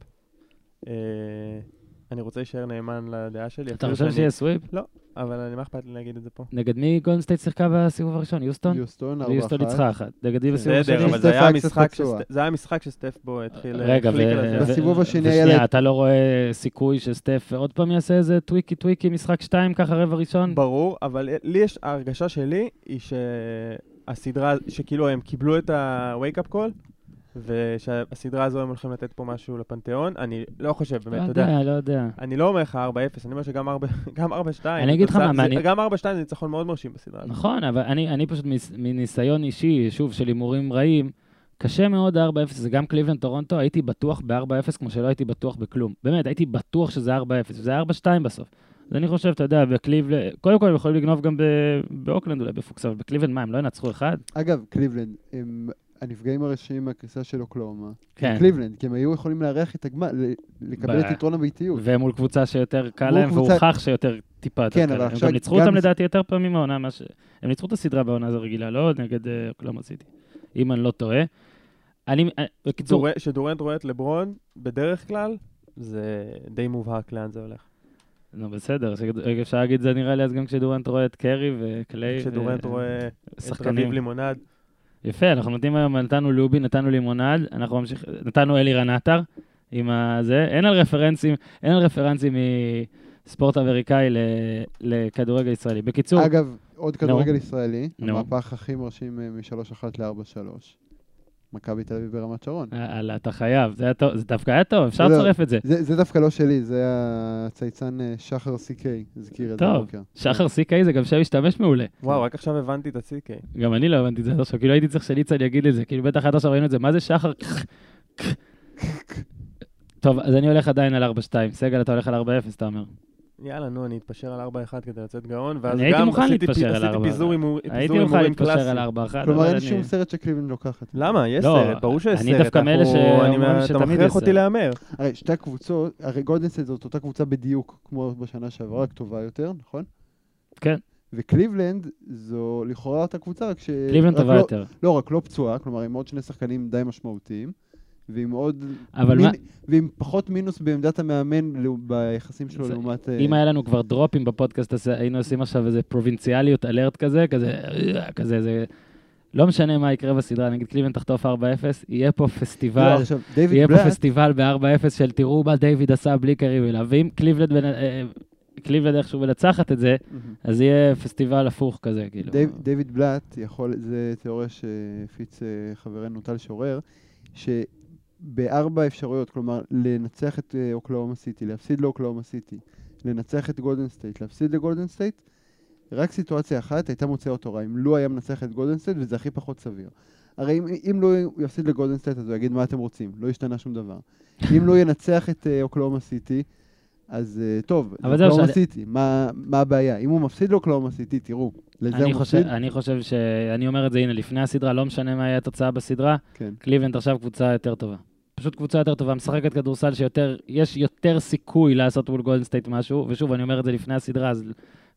אה, אני רוצה להישאר נאמן לדעה שלי. אתה חושב שאני- שיהיה sweep? אבל אני, מה אכפת לי להגיד את זה פה? נגד מי גולדן סטייט שיחקה בסיבוב הראשון? יוסטון? יוסטון, 4-1. ויוסטון ניצחה אחת. נגד מי בסיבוב בסדר, השני? אבל סטף זה היה היה קצת משחק פצוע. שסט- זה היה משחק שסטף בו התחיל... רגע, בסיבוב השני היה ושנייה, אתה לא רואה סיכוי שסטף עוד פעם יעשה איזה טוויקי טוויקי משחק שתיים ככה רבע ראשון? ברור, אבל לי יש, ההרגשה שלי היא שהסדרה, שכאילו הם קיבלו את ה-wake up call, ושהסדרה הזו הם הולכים לתת פה משהו לפנתיאון. אני לא חושב, לא באמת, אתה יודע. יודע, לא יודע. אני לא אומר לך 4-0, אני אומר שגם 4 [laughs] גם 4-2. אני אגיד לך מה, מעניין- גם 4-2 זה ניצחון מאוד מרשים בסדרה הזאת. נכון, אבל אני, אני פשוט מניסיון אישי, שוב, של הימורים רעים, קשה מאוד 4-0, זה גם קליבלנד טורונטו, הייתי בטוח ב-4-0 כמו שלא הייתי בטוח בכלום. באמת, הייתי בטוח שזה 4-0, וזה 4-2 בסוף. אז אני חושב, אתה יודע, בקליבלנד, קודם כל הם יכולים לגנוב גם ב- באוקלנד אולי בפוקס, אבל בקליבלנד מה, הם לא ינצחו אחד? אגב, קליבלנד, הם הנפגעים הראשיים מהקריסה של אוקלהומה. כן. קליבלנד, כי הם היו יכולים לארח את הגמר, לקבל ב- את יתרון הביתיות. ומול קבוצה שיותר קל להם, קבוצה- והוכח שיותר טיפה יותר כן, קל להם. הם גם ניצחו גם אותם לדעתי יותר פעמים מהעונה, מה ש... הם ניצחו את הסדרה בעונה הזו רגילה, לא נגד אה, אוקלאומה סיטי, אם אני לא טועה. אני, אה, בקיצור, דור- שדורנט רואה את לברון, בדרך כלל, זה די מובהק לאן זה הולך. נו בסדר, אפשר להגיד זה נראה לי אז גם כשדורנט רואה את קרי וקליי. כשדורנט רואה את. רביב לימונד, יפה, אנחנו נותנים היום, נתנו לובי, נתנו לימונד, אנחנו ממשיך, נתנו אלירן עטר עם הזה, אין על רפרנסים, אין על רפרנסים מספורט אמריקאי ל- לכדורגל ישראלי. בקיצור, אגב, עוד כדורגל ישראלי, נו. המהפך הכי מרשים אה, מ-3-1 ל-4-3. מכבי תל אביב ברמת שרון. יאללה, אתה חייב, זה היה טוב, זה דווקא היה טוב, אפשר לא, לצרף את זה. זה זה דווקא לא שלי, זה הצייצן אה, שחר סי-קיי, הזכיר את זה טוב. שחר סי.קיי זה גם שם משתמש מעולה. וואו, רק עכשיו הבנתי את ה-CK. גם אני לא הבנתי את זה עד עכשיו, כאילו הייתי צריך שניצן יגיד לי את זה, כאילו בטח עד עכשיו ראינו את זה, מה זה שחר? [laughs] טוב, אז אני הולך עדיין על 4-2. סגל, אתה הולך על 4-0, אתה אומר. יאללה, נו, אני אתפשר על 4-1 כדי לצאת גאון, ואז אני גם עשיתי להתפשר פי- על עשיתי 4-1. פיזור הימור- פיזור הייתי מוכן הימורים להתפשר קלאסי. על 4-1. כלומר, אין אני- שום סרט שקליבלנד לוקחת. למה? יש לא, סרט, ברור שיש אני סרט. דווקא מאלה שאומרים אני- שתמיד אתה יש מכריח אותי סרט. להמר. הרי שתי הקבוצות, הרי גולדן סטייט זאת אותה קבוצה בדיוק כמו בשנה שעברה, רק טובה יותר, נכון? כן. וקליבלנד זו לכאורה אותה קבוצה, רק ש... קליבלנד טובה לא- יותר. לא, רק לא פצועה, כלומר עם עוד שני שחקנים די משמעותיים, ועם עוד... אבל מין- מה- ועם פחות מינוס בעמדת המאמן לעו- ביחסים שלו זה- לעומת... אה, אם היה לנו כבר drop ים בפודקאסט הזה, היינו עושים עכשיו איזה פרובינציאליות alert כזה, כזה, אה, כזה, זה... לא משנה מה יקרה בסדרה, נגיד קליבלנד תחטוף 4-0, יהיה פה לא, פסטיבל, עכשיו, דיוויד יהיה פה בלאט, פסטיבל ב-4-0 של תראו מה דיוויד עשה בלי קרי ולאב. ואם קליבלנד, בנ- אה, קליבלנד איכשהו מנצחת את זה, אז יהיה פסטיבל הפוך כזה, כאילו. דייב- דיוויד בלאט יכול, זה תיאוריה שהפיץ חברנו טל שורר, שבארבע אפשרויות, כלומר, לנצח את אה, אוקלהומה סיטי, להפסיד לאוקלהומה סיטי, לנצח את גולדן סטייט, להפסיד לגולדן סטייט, רק סיטואציה אחת הייתה מוציאה אותו רע, אם לו היה מנצח את גולדן סטייט, וזה הכי פחות סביר. הרי אם, אם לו הוא יפסיד לגולדן סטייט, אז הוא יגיד מה אתם רוצים, לא השתנה שום דבר. אם לו ינצח את אה, אוקלהומה סיטי, אז אה, טוב, אוקלהומה סיטי, מה, מה הבעיה? אם הוא מפסיד לאוקלהומה סיטי, תראו, לזה אני הוא חושב, מפסיד? אני חושב ש... אני אומר את זה, הנה, לפני הסדרה, לא משנה מה יהיה התוצאה בסדרה, כן. קליבלנד עכשיו קבוצה יותר טובה. פשוט קבוצה יותר טובה, משחקת כדורסל שיותר, יש יותר סיכוי לעשות מול גולדן סטייט משהו, ושוב, אני אומר את זה לפני הסדרה, אז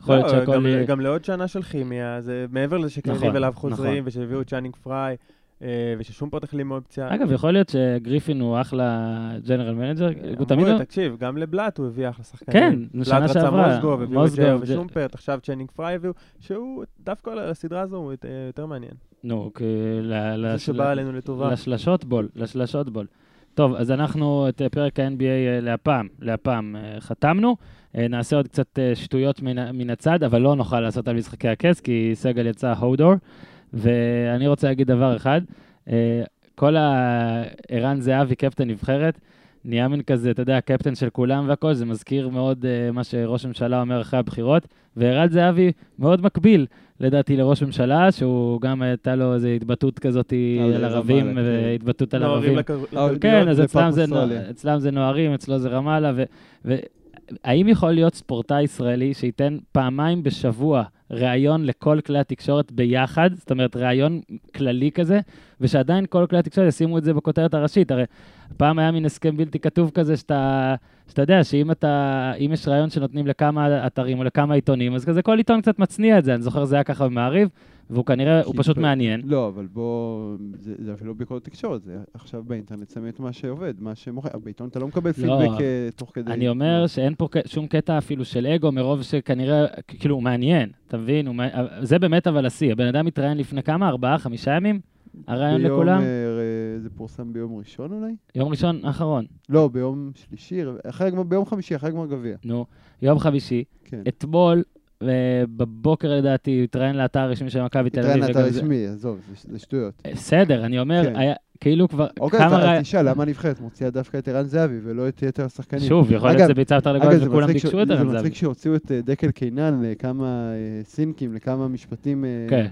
יכול להיות לא, שהכל... גם- יהיה- גם לעוד שנה של כימיה, זה מעבר לזה שקריב נכון, אליו חוזרים, נכון. ושהביאו את צ'אנינג פריי, אה, וששום פות החלים מאופציה. אגב, יכול להיות שגריפין הוא אחלה ג'נרל מנג'ר, הוא תמיד... אמרו, לא- תקשיב, גם לבלאט הוא הביא אחלה שחקנים. כן, בלאט שנה רצה שעברה, מוזגוב, הביאו את ג'ר ושומפרט, עכשיו צ'נינג פריי הביאו, שהוא דווקא לסדרה הזו הוא יותר- יותר מעניין. נו. ל- זה שבא עלינו לטובה. לשלשות בול, לשלשות בול. טוב, אז אנחנו את אה, פרק ה-NBA אה, להפעם, להפעם אה, חתמנו. נעשה עוד קצת שטויות מן, מן הצד, אבל לא נוכל לעשות על משחקי הכס, כי סגל יצא הודור. ואני רוצה להגיד דבר אחד, כל הערן זהבי, קפטן נבחרת, נהיה מין כזה, אתה יודע, קפטן של כולם והכל, זה מזכיר מאוד uh, מה שראש הממשלה אומר אחרי הבחירות, וערן זהבי מאוד מקביל, לדעתי, לראש ממשלה, שהוא גם הייתה לו איזו התבטאות כזאת על על ערבים, רמאללה, כן. והתבטאות על ערבים. אה, לכלביות. כן, אז זה אצלם זה, נוערים, אצלו זה רמאללה. האם יכול להיות ספורטאי ישראלי שייתן פעמיים בשבוע ראיון לכל כלי התקשורת ביחד, זאת אומרת, ראיון כללי כזה, ושעדיין כל כלי התקשורת ישימו את זה בכותרת הראשית? הרי פעם היה מין הסכם בלתי כתוב כזה, שאתה, שאתה יודע שאם אתה, יש ראיון שנותנים לכמה אתרים או לכמה עיתונים, אז כזה כל עיתון קצת מצניע את זה, אני זוכר זה היה ככה במעריב, והוא כנראה, הוא פשוט ב- מעניין. לא, אבל בוא, זה, זה אפילו ביקורת תקשורת, זה עכשיו באינטרנט שמים את מה שעובד, מה שמוכר, בעיתון אתה לא מקבל לא, פידבק אה, תוך כדי. אני אומר שאין פה שום קטע אפילו של אגו, מרוב שכנראה, כאילו, הוא מעניין, אתה מבין? מע- זה באמת אבל השיא. הבן אדם מתראיין לפני כמה? ארבעה, חמישה ימים? הרעיון ביום, לכולם? אה, אה, זה פורסם ביום ראשון אולי? יום ראשון האחרון. לא, ביום שלישי, אחרי ביום חמישי, אחרי גמר גביע. נו, יום חמישי. כן. אתמול, אה, בבוקר לדעתי, הוא התראיין לאתר הרשמי של מכבי תל התראיין אביב. לאתר וגם זה- רשמי, עזוב, זה- זה שטויות. אה, בסדר, אני אומר, כן. כאילו כבר אוקיי, אז- תשאל, למה הנבחרת מוציאה דווקא את ערן זהבי ולא את יתר השחקנים? שוב, יכול להיות שזה ביצה יותר לגודל זה וכולם ביקשו את זה ערן זהבי. מצחיק שהוציאו את אה, דקל קינן לכמה אה, סינקים, לכמה משפטים כן.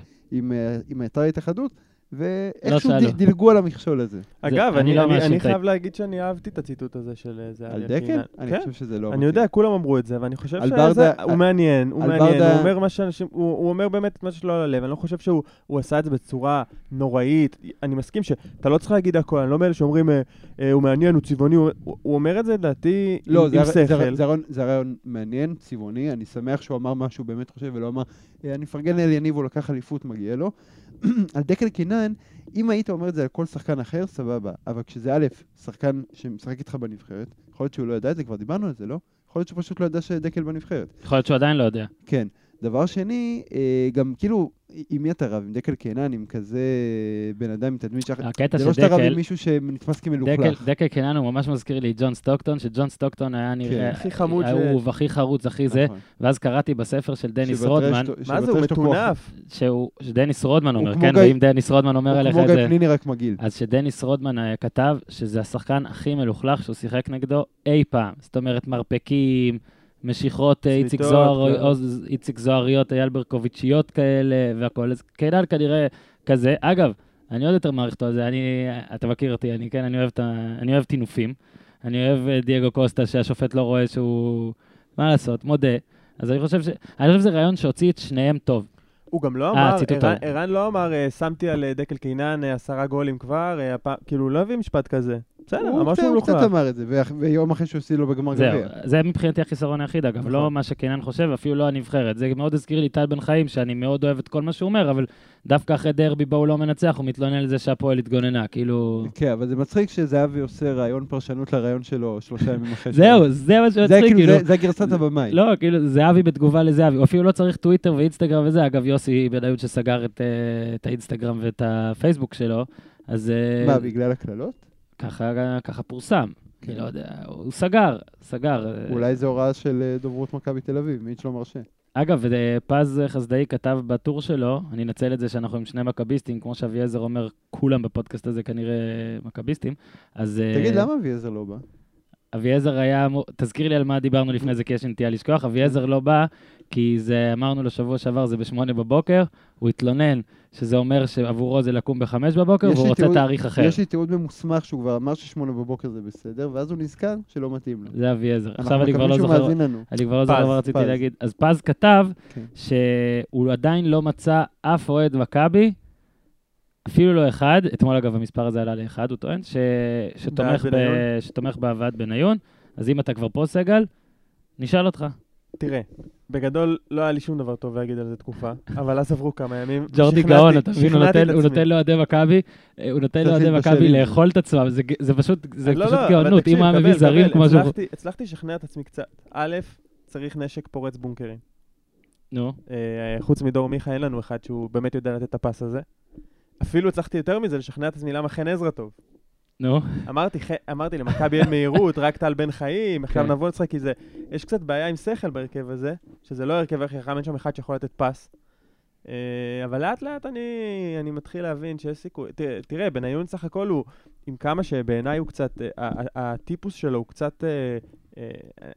עם אתר ההתאחדות, ואיכשהו. ד- דילגו על המכשול הזה. אגב, אני אני לא אני- אני חייב להגיד שאני אהבתי את הציטוט הזה של אה, זהבי. על על דקל? קינן. אני כן. חושב שזה לא... אני. יודע, כולם אמרו את זה, ואני חושב שזה, ברדה- הוא מעניין, הוא מעניין, ברדה- הוא אומר מה שאנשים, הוא הוא אומר באמת את מה שלא על הלב, אני לא חושב שהוא הוא עשה את זה בצורה נוראית, אני מסכים שאתה לא צריך להגיד הכל, אני לא מאלה שאומרים, אה, אה, הוא מעניין, הוא צבעוני, הוא הוא אומר את זה לדעתי עם לא, זה עם זה שכל. זה הרעיון- זה רעיון מעניין, צבעוני, אני שמח שהוא אמר מה שהוא באמת חושב ולא אמר, "אה, אני מפרגן לאלייניב, הוא לקח אליפות, מגיע לו. [clears throat] על דקל קינן, אם היית אומר את זה על כל שחקן אחר, סבבה. אבל כשזה א', שחקן שמשחק איתך בנבחרת, יכול להיות שהוא לא ידע את זה, כבר דיברנו על זה, לא? יכול להיות שהוא פשוט לא ידע שדקל בנבחרת. יכול להיות שהוא עדיין לא יודע. כן. דבר שני, אה, גם כאילו, עם מי אתה רב? עם דקל קינן, עם כזה בן אדם עם תדמית שחר... הקטע זה לא שאתה רב עם מישהו שנתפס דקל, כמלוכלך. דקל קינן הוא ממש מזכיר לי את ג'ון סטוקטון, שג'ון סטוקטון היה נראה... הכי חמוד ש- אהוב, הכי חרוץ, הכי זה. נכון. ואז קראתי בספר של דניס רודמן, מה זה, הוא. מטונף. שדניס רודמן אומר, כמו כן, גיא- ואם דניס רודמן אומר הוא עליך כמו את גיא זה... פניני רק מגעיל. אז שדניס רודמן אה, כתב שזה השחקן הכי מלוכלך שהוא שיחק נגדו אי פעם. זאת אומרת, מרפקים, משיכות אה, איציק זוהר, כן. עוז- איציק זוהריות, אייל ברקוביצ'יות כאלה והכל. אז קינן כנראה כזה. אגב, אני עוד יותר מעריך אותו על זה, אני, אתה מכיר אותי, אני כן, אני אוהב, את ה- אני אוהב טינופים. אני אוהב אה, דייגו קוסטה שהשופט לא רואה שהוא... מה לעשות, מודה. אז אני חושב ש... אני חושב שזה רעיון שהוציא את שניהם טוב. הוא גם לא אה, אמר, ערן- לא אמר, שמתי על דקל קינן עשרה גולים כבר, כאילו, הוא לא הביא משפט כזה. בסדר, אמר שהוא הוא קצת מלוכלך. אמר את זה, ויום אחרי שהוא הפסיד לו בגמר זהו, גביע. זה מבחינתי החיסרון היחיד, אגב, נכון. לא מה שקינן חושב, אפילו לא הנבחרת. זה מאוד הזכיר לי טל בן חיים, שאני מאוד אוהב את כל מה שהוא אומר, אבל דווקא אחרי דרבי בו הוא לא מנצח, הוא מתלונן על זה שהפועל התגוננה, כאילו... כן, אבל זה מצחיק שזהבי עושה רעיון פרשנות לרעיון שלו שלושה ימים אחרי [laughs] זהו, זה מה זה שמצחיק, כאילו, כאילו. זה- גרסת הבמאי. לא, כאילו, זהבי בתגובה לזהבי, הוא אפילו לא צריך טוויטר ואינסטגרם וזה. אגב, יוסי בניון שסגר את, אה, את האינסטגרם ואת הפייסבוק שלו, אז אה, מה, בגלל הקללות? ככה, ככה פורסם. אני לא יודע, הוא סגר, סגר. אולי זו הוראה של אה, דוברות מכבי תל אביב, מיץ' לא מרשה. אגב, אה, פז חסדאי כתב בטור שלו, אני אנצל את זה שאנחנו עם שני מכביסטים, כמו שאביעזר אומר, כולם בפודקאסט הזה כנראה מכביסטים, אז... אה, תגיד, למה אביעזר לא בא? אביעזר היה, אמור- תזכיר לי על מה דיברנו לפני זה, כי יש נטייה לשכוח. אביעזר לא בא, כי זה, אמרנו לו שבוע שעבר, זה בשמונה בבוקר, הוא התלונן שזה אומר שעבורו זה לקום בחמש בבוקר, והוא רוצה תיעוד- תאריך אחר. יש לי תיעוד ממוסמך שהוא כבר אמר ששמונה בבוקר זה בסדר, ואז הוא נזכר שלא מתאים לו. זה אביעזר. עכשיו אנחנו אני כבר לא מקווים שהוא זוכר, מאזין לנו. אני כבר לא זוכר מה רציתי פז. להגיד. אז פז כתב כן. שהוא עדיין לא מצא אף אוהד מכבי, אפילו לא אחד, אתמול אגב המספר הזה עלה לאחד, הוא טוען, ש... שתומך, ב... שתומך בהבאת בניון. אז אם אתה כבר פה, סגל, נשאל אותך. תראה, בגדול לא היה לי שום דבר טוב להגיד על זה תקופה, [laughs] אבל אז עברו כמה ימים. ג'ורדי גאון, אתה מבין, הוא נותן- לאוהדי מכבי, אה, הוא נותן לאוהדי מכבי. לאכול את עצמם, זה פשוט זה לא, לא, גאונות, אם היה מביא זרים כמו שהוא... הצלחתי- הצלחתי לשכנע את עצמי קצת. א', צריך נשק פורץ בונקרים. נו, אה, חוץ מדור מיכה אין לנו אחד שהוא באמת יודע לתת את הפס הזה. אפילו הצלחתי יותר מזה לשכנע את עצמי למה חן עזרא טוב. נו, אמרתי, אמרתי למכבי אין מהירות, רק טל בן חיים, עכשיו כן. נבוא לשחק, כי זה... יש קצת בעיה עם שכל בהרכב הזה, שזה לא הרכב הכי חכם, אין שם אחד שיכול לתת פס. אה, אבל לאט לאט אני, אני מתחיל להבין שיש סיכוי. ת- תראה, בניון סך הכל הוא, עם כמה שבעיניי הוא קצת, אה, הטיפוס שלו הוא קצת, אה,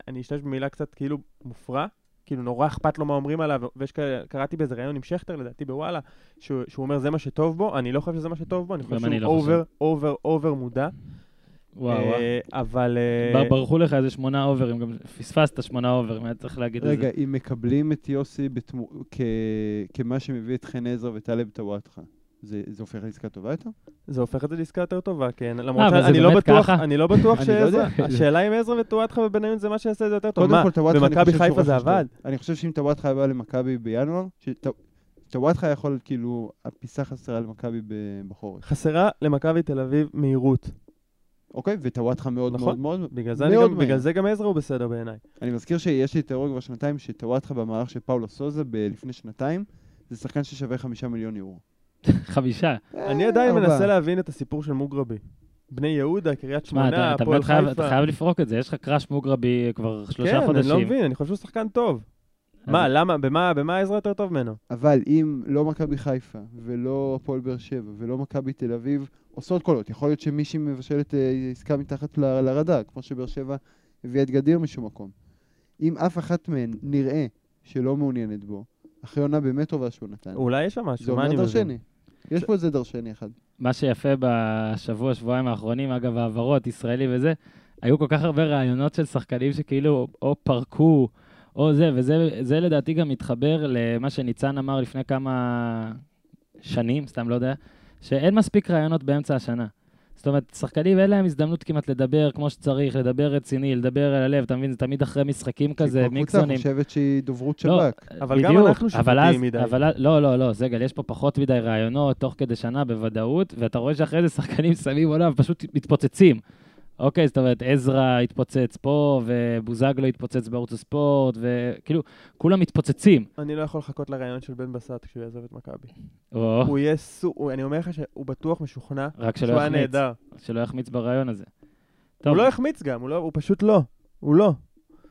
אני אשתמש במילה קצת כאילו מופרע. כאילו נורא אכפת לו מה אומרים עליו, וקראתי באיזה ראיון עם שכטר לדעתי בוואלה, שהוא, שהוא אומר זה מה שטוב בו, אני לא חושב שזה מה שטוב בו, אני חושב שהוא לא חושב. over, over, over מודע. וואו, וואו. אה, אבל... אה, בר- ברחו לך איזה שמונה over ים, גם פספסת שמונה over ים, היה צריך להגיד את רגע, זה. אם מקבלים את יוסי בתמו- כ- כמה שמביא את חן עזרא וטאלב טוואטחה, זה זה הופך לעסקה טובה יותר? זה הופך את זה לעסקה יותר טובה, כן. למרות אבל זה שאני לא בטוח? אני לא בטוח [laughs] אני לא. שעזרא, השאלה אם עזרא וטואטחה ובניון זה מה שיעשה את זה יותר טוב. קודם מה, כל, טוואטחה, במכבי חיפה זה. עבד? אני חושב שאם טוואטחה בא למכבי בינואר, טוואטחה יכול להיות כאילו הפיסה חסרה למכבי בחורף. חסרה למכבי תל אביב מהירות. אוקיי? וטוואטחה מאוד נכון. מאוד מאוד... בגלל זה, מאוד גם, מהיר. בגלל זה גם עזרא הוא בסדר בעיניי. אני מזכיר שיש לי תיאוריה כבר שנתיים, שטוואטחה במערך של פאולו סוזה לפני שנתיים, זה שחקן ששווה חמישה מיליון יורו. [laughs] חמישה. אני עדיין. מנסה להבין את הסיפור של מוגרבי. בני יהודה, קריית שמונה, אתה הפועל באמת חיפה. אתה חייב לפרוק את זה, יש לך קראש מוגרבי כבר שלושה כן, אני חודשים. לא מבין, אני חושב שהוא שחקן טוב. מה, למה, במה, במה עזרא יותר טוב ממנו? אבל אם לא מכבי חיפה, ולא הפועל באר שבע, ולא מכבי תל אביב, עושות קולות. יכול להיות שמישהי מבשלת אה, עסקה מתחת ל- לרדאר, כמו שבאר שבע הביאה את גדיר משום מקום. אם אף אחת מהן נראה שלא מעוניינת בו, אחרי עונה באמת טובה שהוא נתן, אולי יש שם זה משהו, מה אומר אני מבין? דרשני. יש פה איזה דרשני אחד. מה שיפה בשבוע, שבועיים האחרונים, אגב, העברות, ישראלי וזה, היו כל כך הרבה רעיונות של שחקנים שכאילו או פרקו, או זה, וזה זה לדעתי גם מתחבר למה שניצן אמר לפני כמה שנים, סתם לא יודע, שאין מספיק רעיונות באמצע השנה. זאת אומרת, שחקנים אין להם הזדמנות כמעט לדבר כמו שצריך, לדבר רציני, לדבר על הלב, אתה מבין? זה תמיד אחרי משחקים כזה, מיקסונים. חושבת שהיא דוברות לא, שב"כ. אבל גם בדיוק, אנחנו אבל אז- שיפוטיים מדי. אבל לא, לא, לא, זגל, יש פה פחות מדי רעיונות תוך כדי שנה בוודאות, ואתה רואה שאחרי זה שחקנים שמים עונה ופשוט מתפוצצים. אוקיי, זאת אומרת, עזרא התפוצץ פה, ובוזגלו התפוצץ בערוץ הספורט, וכאילו, כולם מתפוצצים. אני לא יכול לחכות לרעיון של בן בסט כשהוא יעזוב את מכבי. או, הוא יהיה סו... הוא- אני אומר לך שהוא בטוח משוכנע רק שהוא היה יחמיץ, נהדר. שלא יחמיץ ברעיון הזה. טוב, הוא לא החמיץ גם, הוא לא- הוא פשוט לא. הוא לא.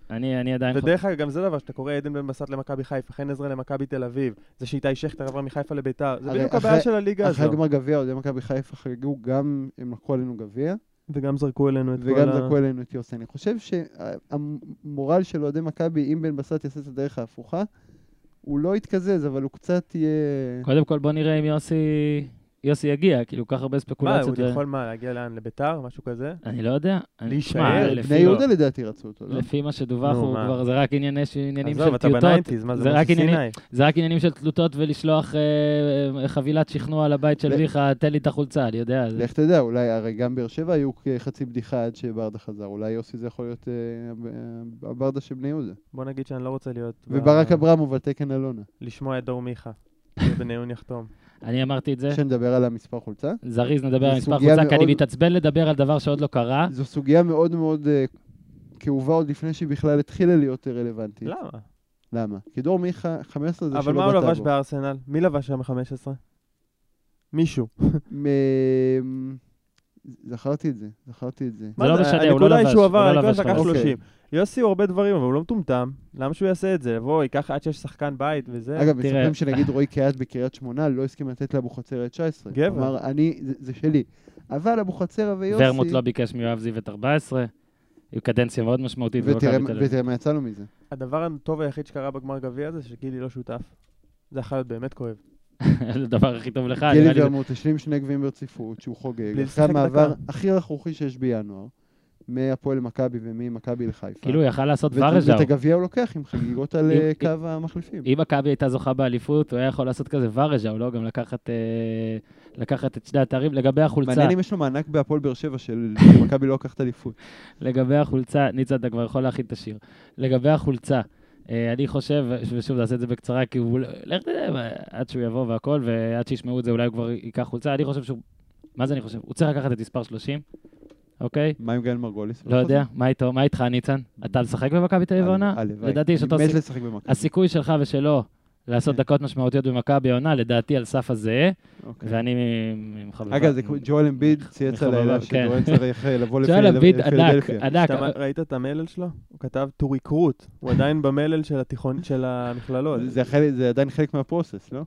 אני אני עדיין... ודרך אגב, גם זה דבר שאתה קורא עדן בן בסט למכבי חיפה, חן עזרא למכבי תל אביב, זה שאיתי שכטר עבר מחיפה לביתר, זה בדיוק אחרי- הבעיה של הליגה אחרי הזו. גמר גביע, אוהדי מכבי חיפה חגגו גם, הם לקחו עלינו גביע, וגם זרקו אלינו את כל וגם ה... זרקו אלינו את יוסי. אני חושב שהמורל של אוהדי מכבי, אם בן בסט יעשה את הדרך ההפוכה, הוא לא יתקזז, אבל הוא קצת יהיה... קודם כל בוא נראה אם יוסי... יוסי יגיע, כאילו, כל כך הרבה מה, ספקולציות. הוא ו- יכול מה, להגיע לאן? לביתר? משהו כזה? אני לא יודע. להישאר? בני יהודה לדעתי רצו אותו, לא? לפי מה שדווח, הוא מה? כבר, זה רק ענייני ש- עניינים עזוב, של אתה טיוטות. בניינטיז, מה זה זה רק משה עניינים- סיני? זה רק עניינים של תלותות ולשלוח אה, אה, חבילת שכנוע לבית של מיכה, תן לי את החולצה, אני יודע. לך תדע, אולי, הרי גם באר שבע היו חצי בדיחה עד שברדה חזר, אולי יוסי זה יכול להיות אה, הב- הברדה של בני יהודה. בוא נגיד שאני לא רוצה להיות... וברק אברמוב על תקן אלונה. לשמוע את דור מיכה. שבניון יחתום. אני אמרתי את זה. שנדבר על המספר חולצה. זריז, נדבר על זו מספר סוגיה חולצה, כי אני מאוד- מתעצבן לדבר על דבר שעוד לא קרה. זו סוגיה מאוד מאוד אה, כאובה עוד לפני שהיא בכלל התחילה להיות אה, רלוונטית. למה? למה? כי דור מיכה, 15 זה אבל שלא מה הוא בטאבו. לבש בארסנל? מי לבש שם 15? מישהו. זכרתי את זה, זכרתי את זה. זה לא משנה, הוא לא הנקודה היא לבש, שהוא הוא עבר, לא הנקודה לבש שלקח חמש. 30. יוסי הוא הרבה דברים, אבל הוא לא מטומטם. למה שהוא יעשה את זה? יבוא, ייקח עד שיש שחקן בית וזה. אגב, תראה. מספרים שנגיד רועי קהת בקריית שמונה לא הסכים לתת לאבוחצירא את 19. גבר. אמר, אני, זה, זה שלי. אבל אבוחצירא ויוסי... ורמוט לא ביקש מיואב זיו את 14, עם קדנציה מאוד משמעותית ותראה מה יצא לו מזה. הדבר הטוב היחיד שקרה בגמר גביע הזה, שגילי לא שותף. זה יכול להיות באמת כואב. [laughs] זה הדבר הכי טוב לך. גילי ורמוט השלים שני גביעים ברציפות, שהוא חוגג, בלי אחרי המעבר. הכי רכרוכי שיש בינואר, מהפועל למכבי וממכבי לחיפה. כאילו, הוא יכל לעשות ורז'או. ואת הגביע הוא לוקח עם חגיגות על אה, קו המחליפים. אם מכבי הייתה זוכה באליפות, הוא היה יכול לעשות כזה ורז'או, לא? גם לקחת, אה, לקחת את שני התארים. לגבי החולצה, מעניין אם יש לו מענק בהפועל באר שבע של מכבי לא לקחת אליפות. [laughs] לגבי החולצה, ניצה, אתה כבר יכול להכין את השיר. לגבי החולצה, אה, אני חושב, ושוב, נעשה את זה בקצרה, כי הוא, לך תדע, עד שהוא יבוא והכל, ועד שישמעו את זה, אולי הוא כבר ייקח חולצה. אני חושב שהוא, מה זה אני חושב? הוא צריך לקחת את מספר 30, אוקיי? מה עם גל מרגוליס? לא יודע, מה איתו? מה איתך, ניצן? אתה משחק במכבי תל אביב העונה? הלוואי. לדעתי יש אותו אני מת סיכוי. לשחק במכבי. הסיכוי שלך ושלו לעשות כן. דקות משמעותיות במכבי העונה, לדעתי על סף הזהה, אוקיי. ואני מחבב. אגב, זה כמו ג'ואל אמביד צייץ מחבב, הלילה כן. שדורן צריך אה, לבוא ג'ואל אמביד ענק, לפילדלפיה. ענק. שאתה- ראית את המלל שלו? הוא כתב to recruit. הוא עדיין במלל של התיכון, של המכללות. זה חלק- זה עדיין חלק מהפרוסס, לא?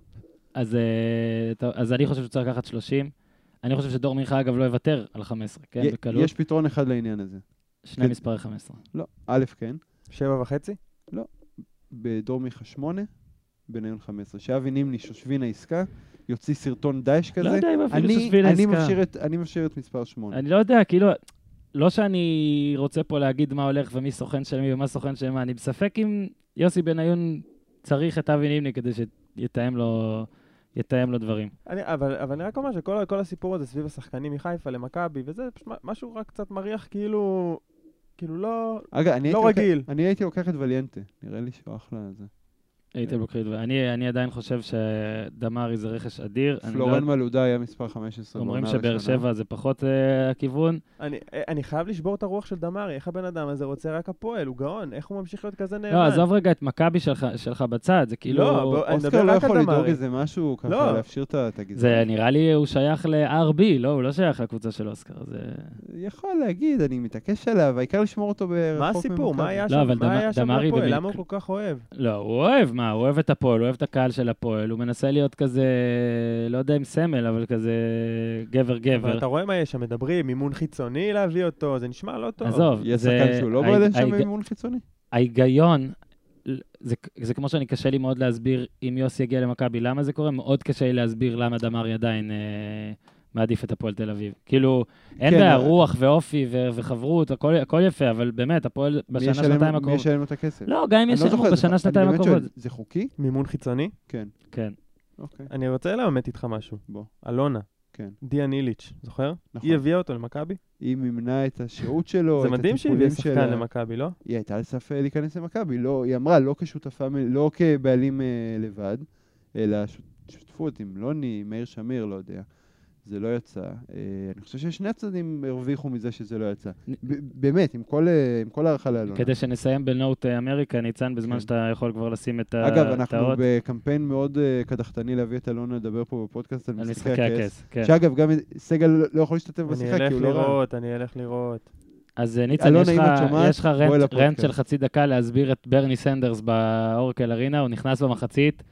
אז, אה, אז אני חושב שצריך לקחת 30. אני חושב שדור מיכה, אגב, לא יוותר על 15, כן, י- בקלות. יש פתרון אחד לעניין הזה. שני כן. מספרי 15. לא, א', כן, שבע וחצי? בדור מיכה 8, בניון 15. שאבי נימני שושבין העסקה, יוציא סרטון דאעש כזה. לא יודע אם אפילו אני- שושבין אני העסקה. משאיר את- אני משאיר את מספר 8. אני לא יודע, כאילו, לא שאני רוצה פה להגיד מה הולך ומי סוכן של מי ומה סוכן של מה, אני בספק אם יוסי בניון צריך את אבי נימני כדי שיתאם לו, יתאם לו דברים. אני, אבל, אבל אני רק אומר שכל כל הסיפור הזה סביב השחקנים מחיפה למכבי, וזה פשוט משהו רק קצת מריח כאילו, כאילו לא, אגב, אני לא הייתי רגיל. לוקח- אני הייתי לוקח את וליאנטה. נראה לי שהוא אחלה זה. הייתי לוקחית, ואני אני עדיין חושב שדמרי זה רכש אדיר. לא- פלורן מלודה היה מספר 15 אומרים שבאר. שבע זה פחות אה, הכיוון. אני, אני חייב לשבור את הרוח של דמרי, איך הבן אדם הזה רוצה רק הפועל, הוא גאון, איך הוא ממשיך להיות כזה נאמן? לא, עזוב רגע את מכבי שלך, בצד, זה כאילו... לא, אוסקר לא יכול לדאוג. איזה משהו, ככה לא. להפשיר את הגזרה. זה נראה לי, הוא שייך ל-RB, לא, הוא לא שייך לקבוצה של אוסקר. זה... יכול להגיד, אני מתעקש עליו, העיקר לשמור אותו ברחוק מה ממכבי. הסיפור? מה היה לא, שם? מה היה שם? במק- למה הוא כל כך אוהב? לא, הוא אוהב, מה, הוא אוהב את הפועל, הוא אוהב את הקהל של הפועל, הוא מנסה להיות כזה, לא יודע אם סמל, אבל כזה גבר אבל גבר. אתה רואה מה יש שם, מדברים, מימון חיצוני להביא אותו, זה נשמע לא טוב. עזוב, יש זה... שחקן שהוא לא בועד שם במימון חיצוני? ההיגיון, זה, זה כמו שאני קשה לי מאוד להסביר אם יוסי יגיע למכבי, למה זה קורה? מאוד קשה לי להסביר למה דמרי עדיין אה, מעדיף את הפועל תל אביב. כאילו, אין כן, בעיה, אבל- רוח ואופי ו- וחברות, הכל, הכל יפה, אבל באמת, הפועל מי בשנה, ישלם- שנתיים מי הקרובות... ישלם לו את הכסף? לא, גם אם לא ישלמו זה- בשנה, שנתיים הקרובות. זה חוקי? מימון חיצוני? כן. כן. אוקיי. אני רוצה ללמד איתך משהו. בוא. אלונה. כן. דיאן איליץ', זוכר? נכון. היא הביאה אותו למכבי? היא מימנה את השהות שלו, זה את מדהים שהיא הביאה הטיפולים שחקן שלה. למכבי, לא? היא הייתה על סף אה, להיכנס למכבי, לא, היא אמרה, לא כשותפה, לא כבעלים אה, לבד, אלא שות- שותפות עם לוני, מאיר שמיר, לא יודע. זה לא יצא. אה, אני חושב ששני הצדדים הרוויחו מזה שזה לא יצא. באמת, עם כל, אה, עם כל הערכה לאלונה. כדי שנסיים בנוט אה, אמריקה, ניצן, בזמן כן. שאתה יכול כבר לשים את ה- אגב, אנחנו האות בקמפיין מאוד קדחתני להביא את אלונה לדבר פה בפודקאסט על משחקי הכס. כן. שאגב, גם סגל לא- יכול להשתתף אני בשיחה, אלך כי הוא לא ראה. לראות, אני אלך לראות. אז ניצן, יש לך- rant- של חצי דקה להסביר את ברני סנדרס באורקל ארינה, הוא נכנס במחצית, אני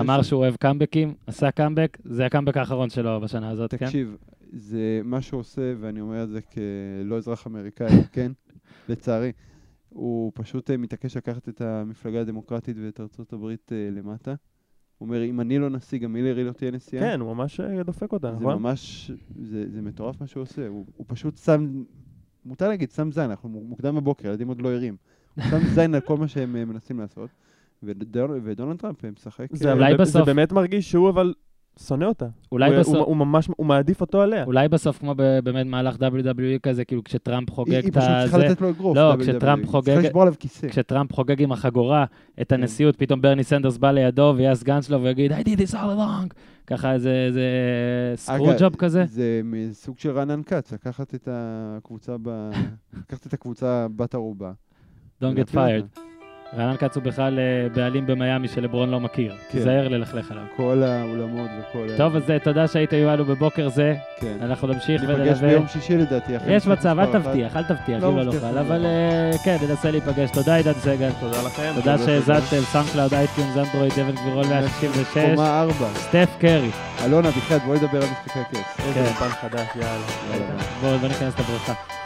אמר ש- שהוא אוהב קאמבקים, עשה קאמבק, זה הקאמבק האחרון שלו בשנה הזאת, כן? תקשיב, זה מה שהוא עושה, ואני אומר את זה כלא אזרח אמריקאי, [laughs] כן? לצערי. הוא פשוט אה, מתעקש לקחת את המפלגה הדמוקרטית ואת ארצות הברית אה, למטה. הוא אומר, אם אני לא נשיא, גם הילרי לא תהיה נשיאה. כן, הוא ממש אה, דופק אותה, זה נכון? ממש, זה, זה מטורף מה שהוא עושה. הוא, הוא פשוט שם, מותר להגיד, שם זין, אנחנו מוקדם בבוקר, ילדים עוד לא ערים. הוא שם זין על כל מה שהם מנסים לעשות. ודונ- ודונלד טראמפ אה, משחק... זה, אה, אולי אבל זה בסוף- באמת מרגיש שהוא אבל שונא אותה. אולי הוא, בסוף- הוא, הוא ממש, הוא מעדיף אותו עליה. אולי בסוף, כמו ב- באמת מהלך WWE כזה, כאילו כשטראמפ היא, חוגג היא את פשוט צריכה לתת לו אגרוף. לא, WWE. כשטראמפ חוגג- צריכה לשבור עליו כיסא. כשטראמפ חוגג עם החגורה את הנשיאות, פתאום ברני סנדרס בא לידו ויהיה הסגן שלו ויגיד, I did this all along. ככה איזה איזה סקרוג'וב כזה. זה מסוג של רענן כץ, לקחת את הקבוצה ב... [laughs] לקחת את הקבוצה בת ערובה. Don't get fired. רענן כץ הוא בכלל אה, בעלים במיאמי שלברון לא מכיר. כן. תיזהר ללכלך עליו. כל האולמות וכל... ה- טוב, אז אה, תודה שהיית איתנו בבוקר זה. כן. אנחנו נמשיך ניפגש ונלווה. ביום שישי לדעתי. יש מצב, אל. תבטיח, אל תבטיח, לא אם לא מבטיח נוכל, אבל דבר. אה, כן, ננסה להיפגש. תודה, עידן סגל. תודה לכם. תודה שהאזנתם, SoundCloud, iTunes, אנדרואיד, אבן גבירול 166, קומה ארבע. סטף קרי. אלון אביחד, בואי נדבר על משחקי הכס. איזה כן. אולפן חדש, יאללה. בואו בוא ניכנס לבריכה.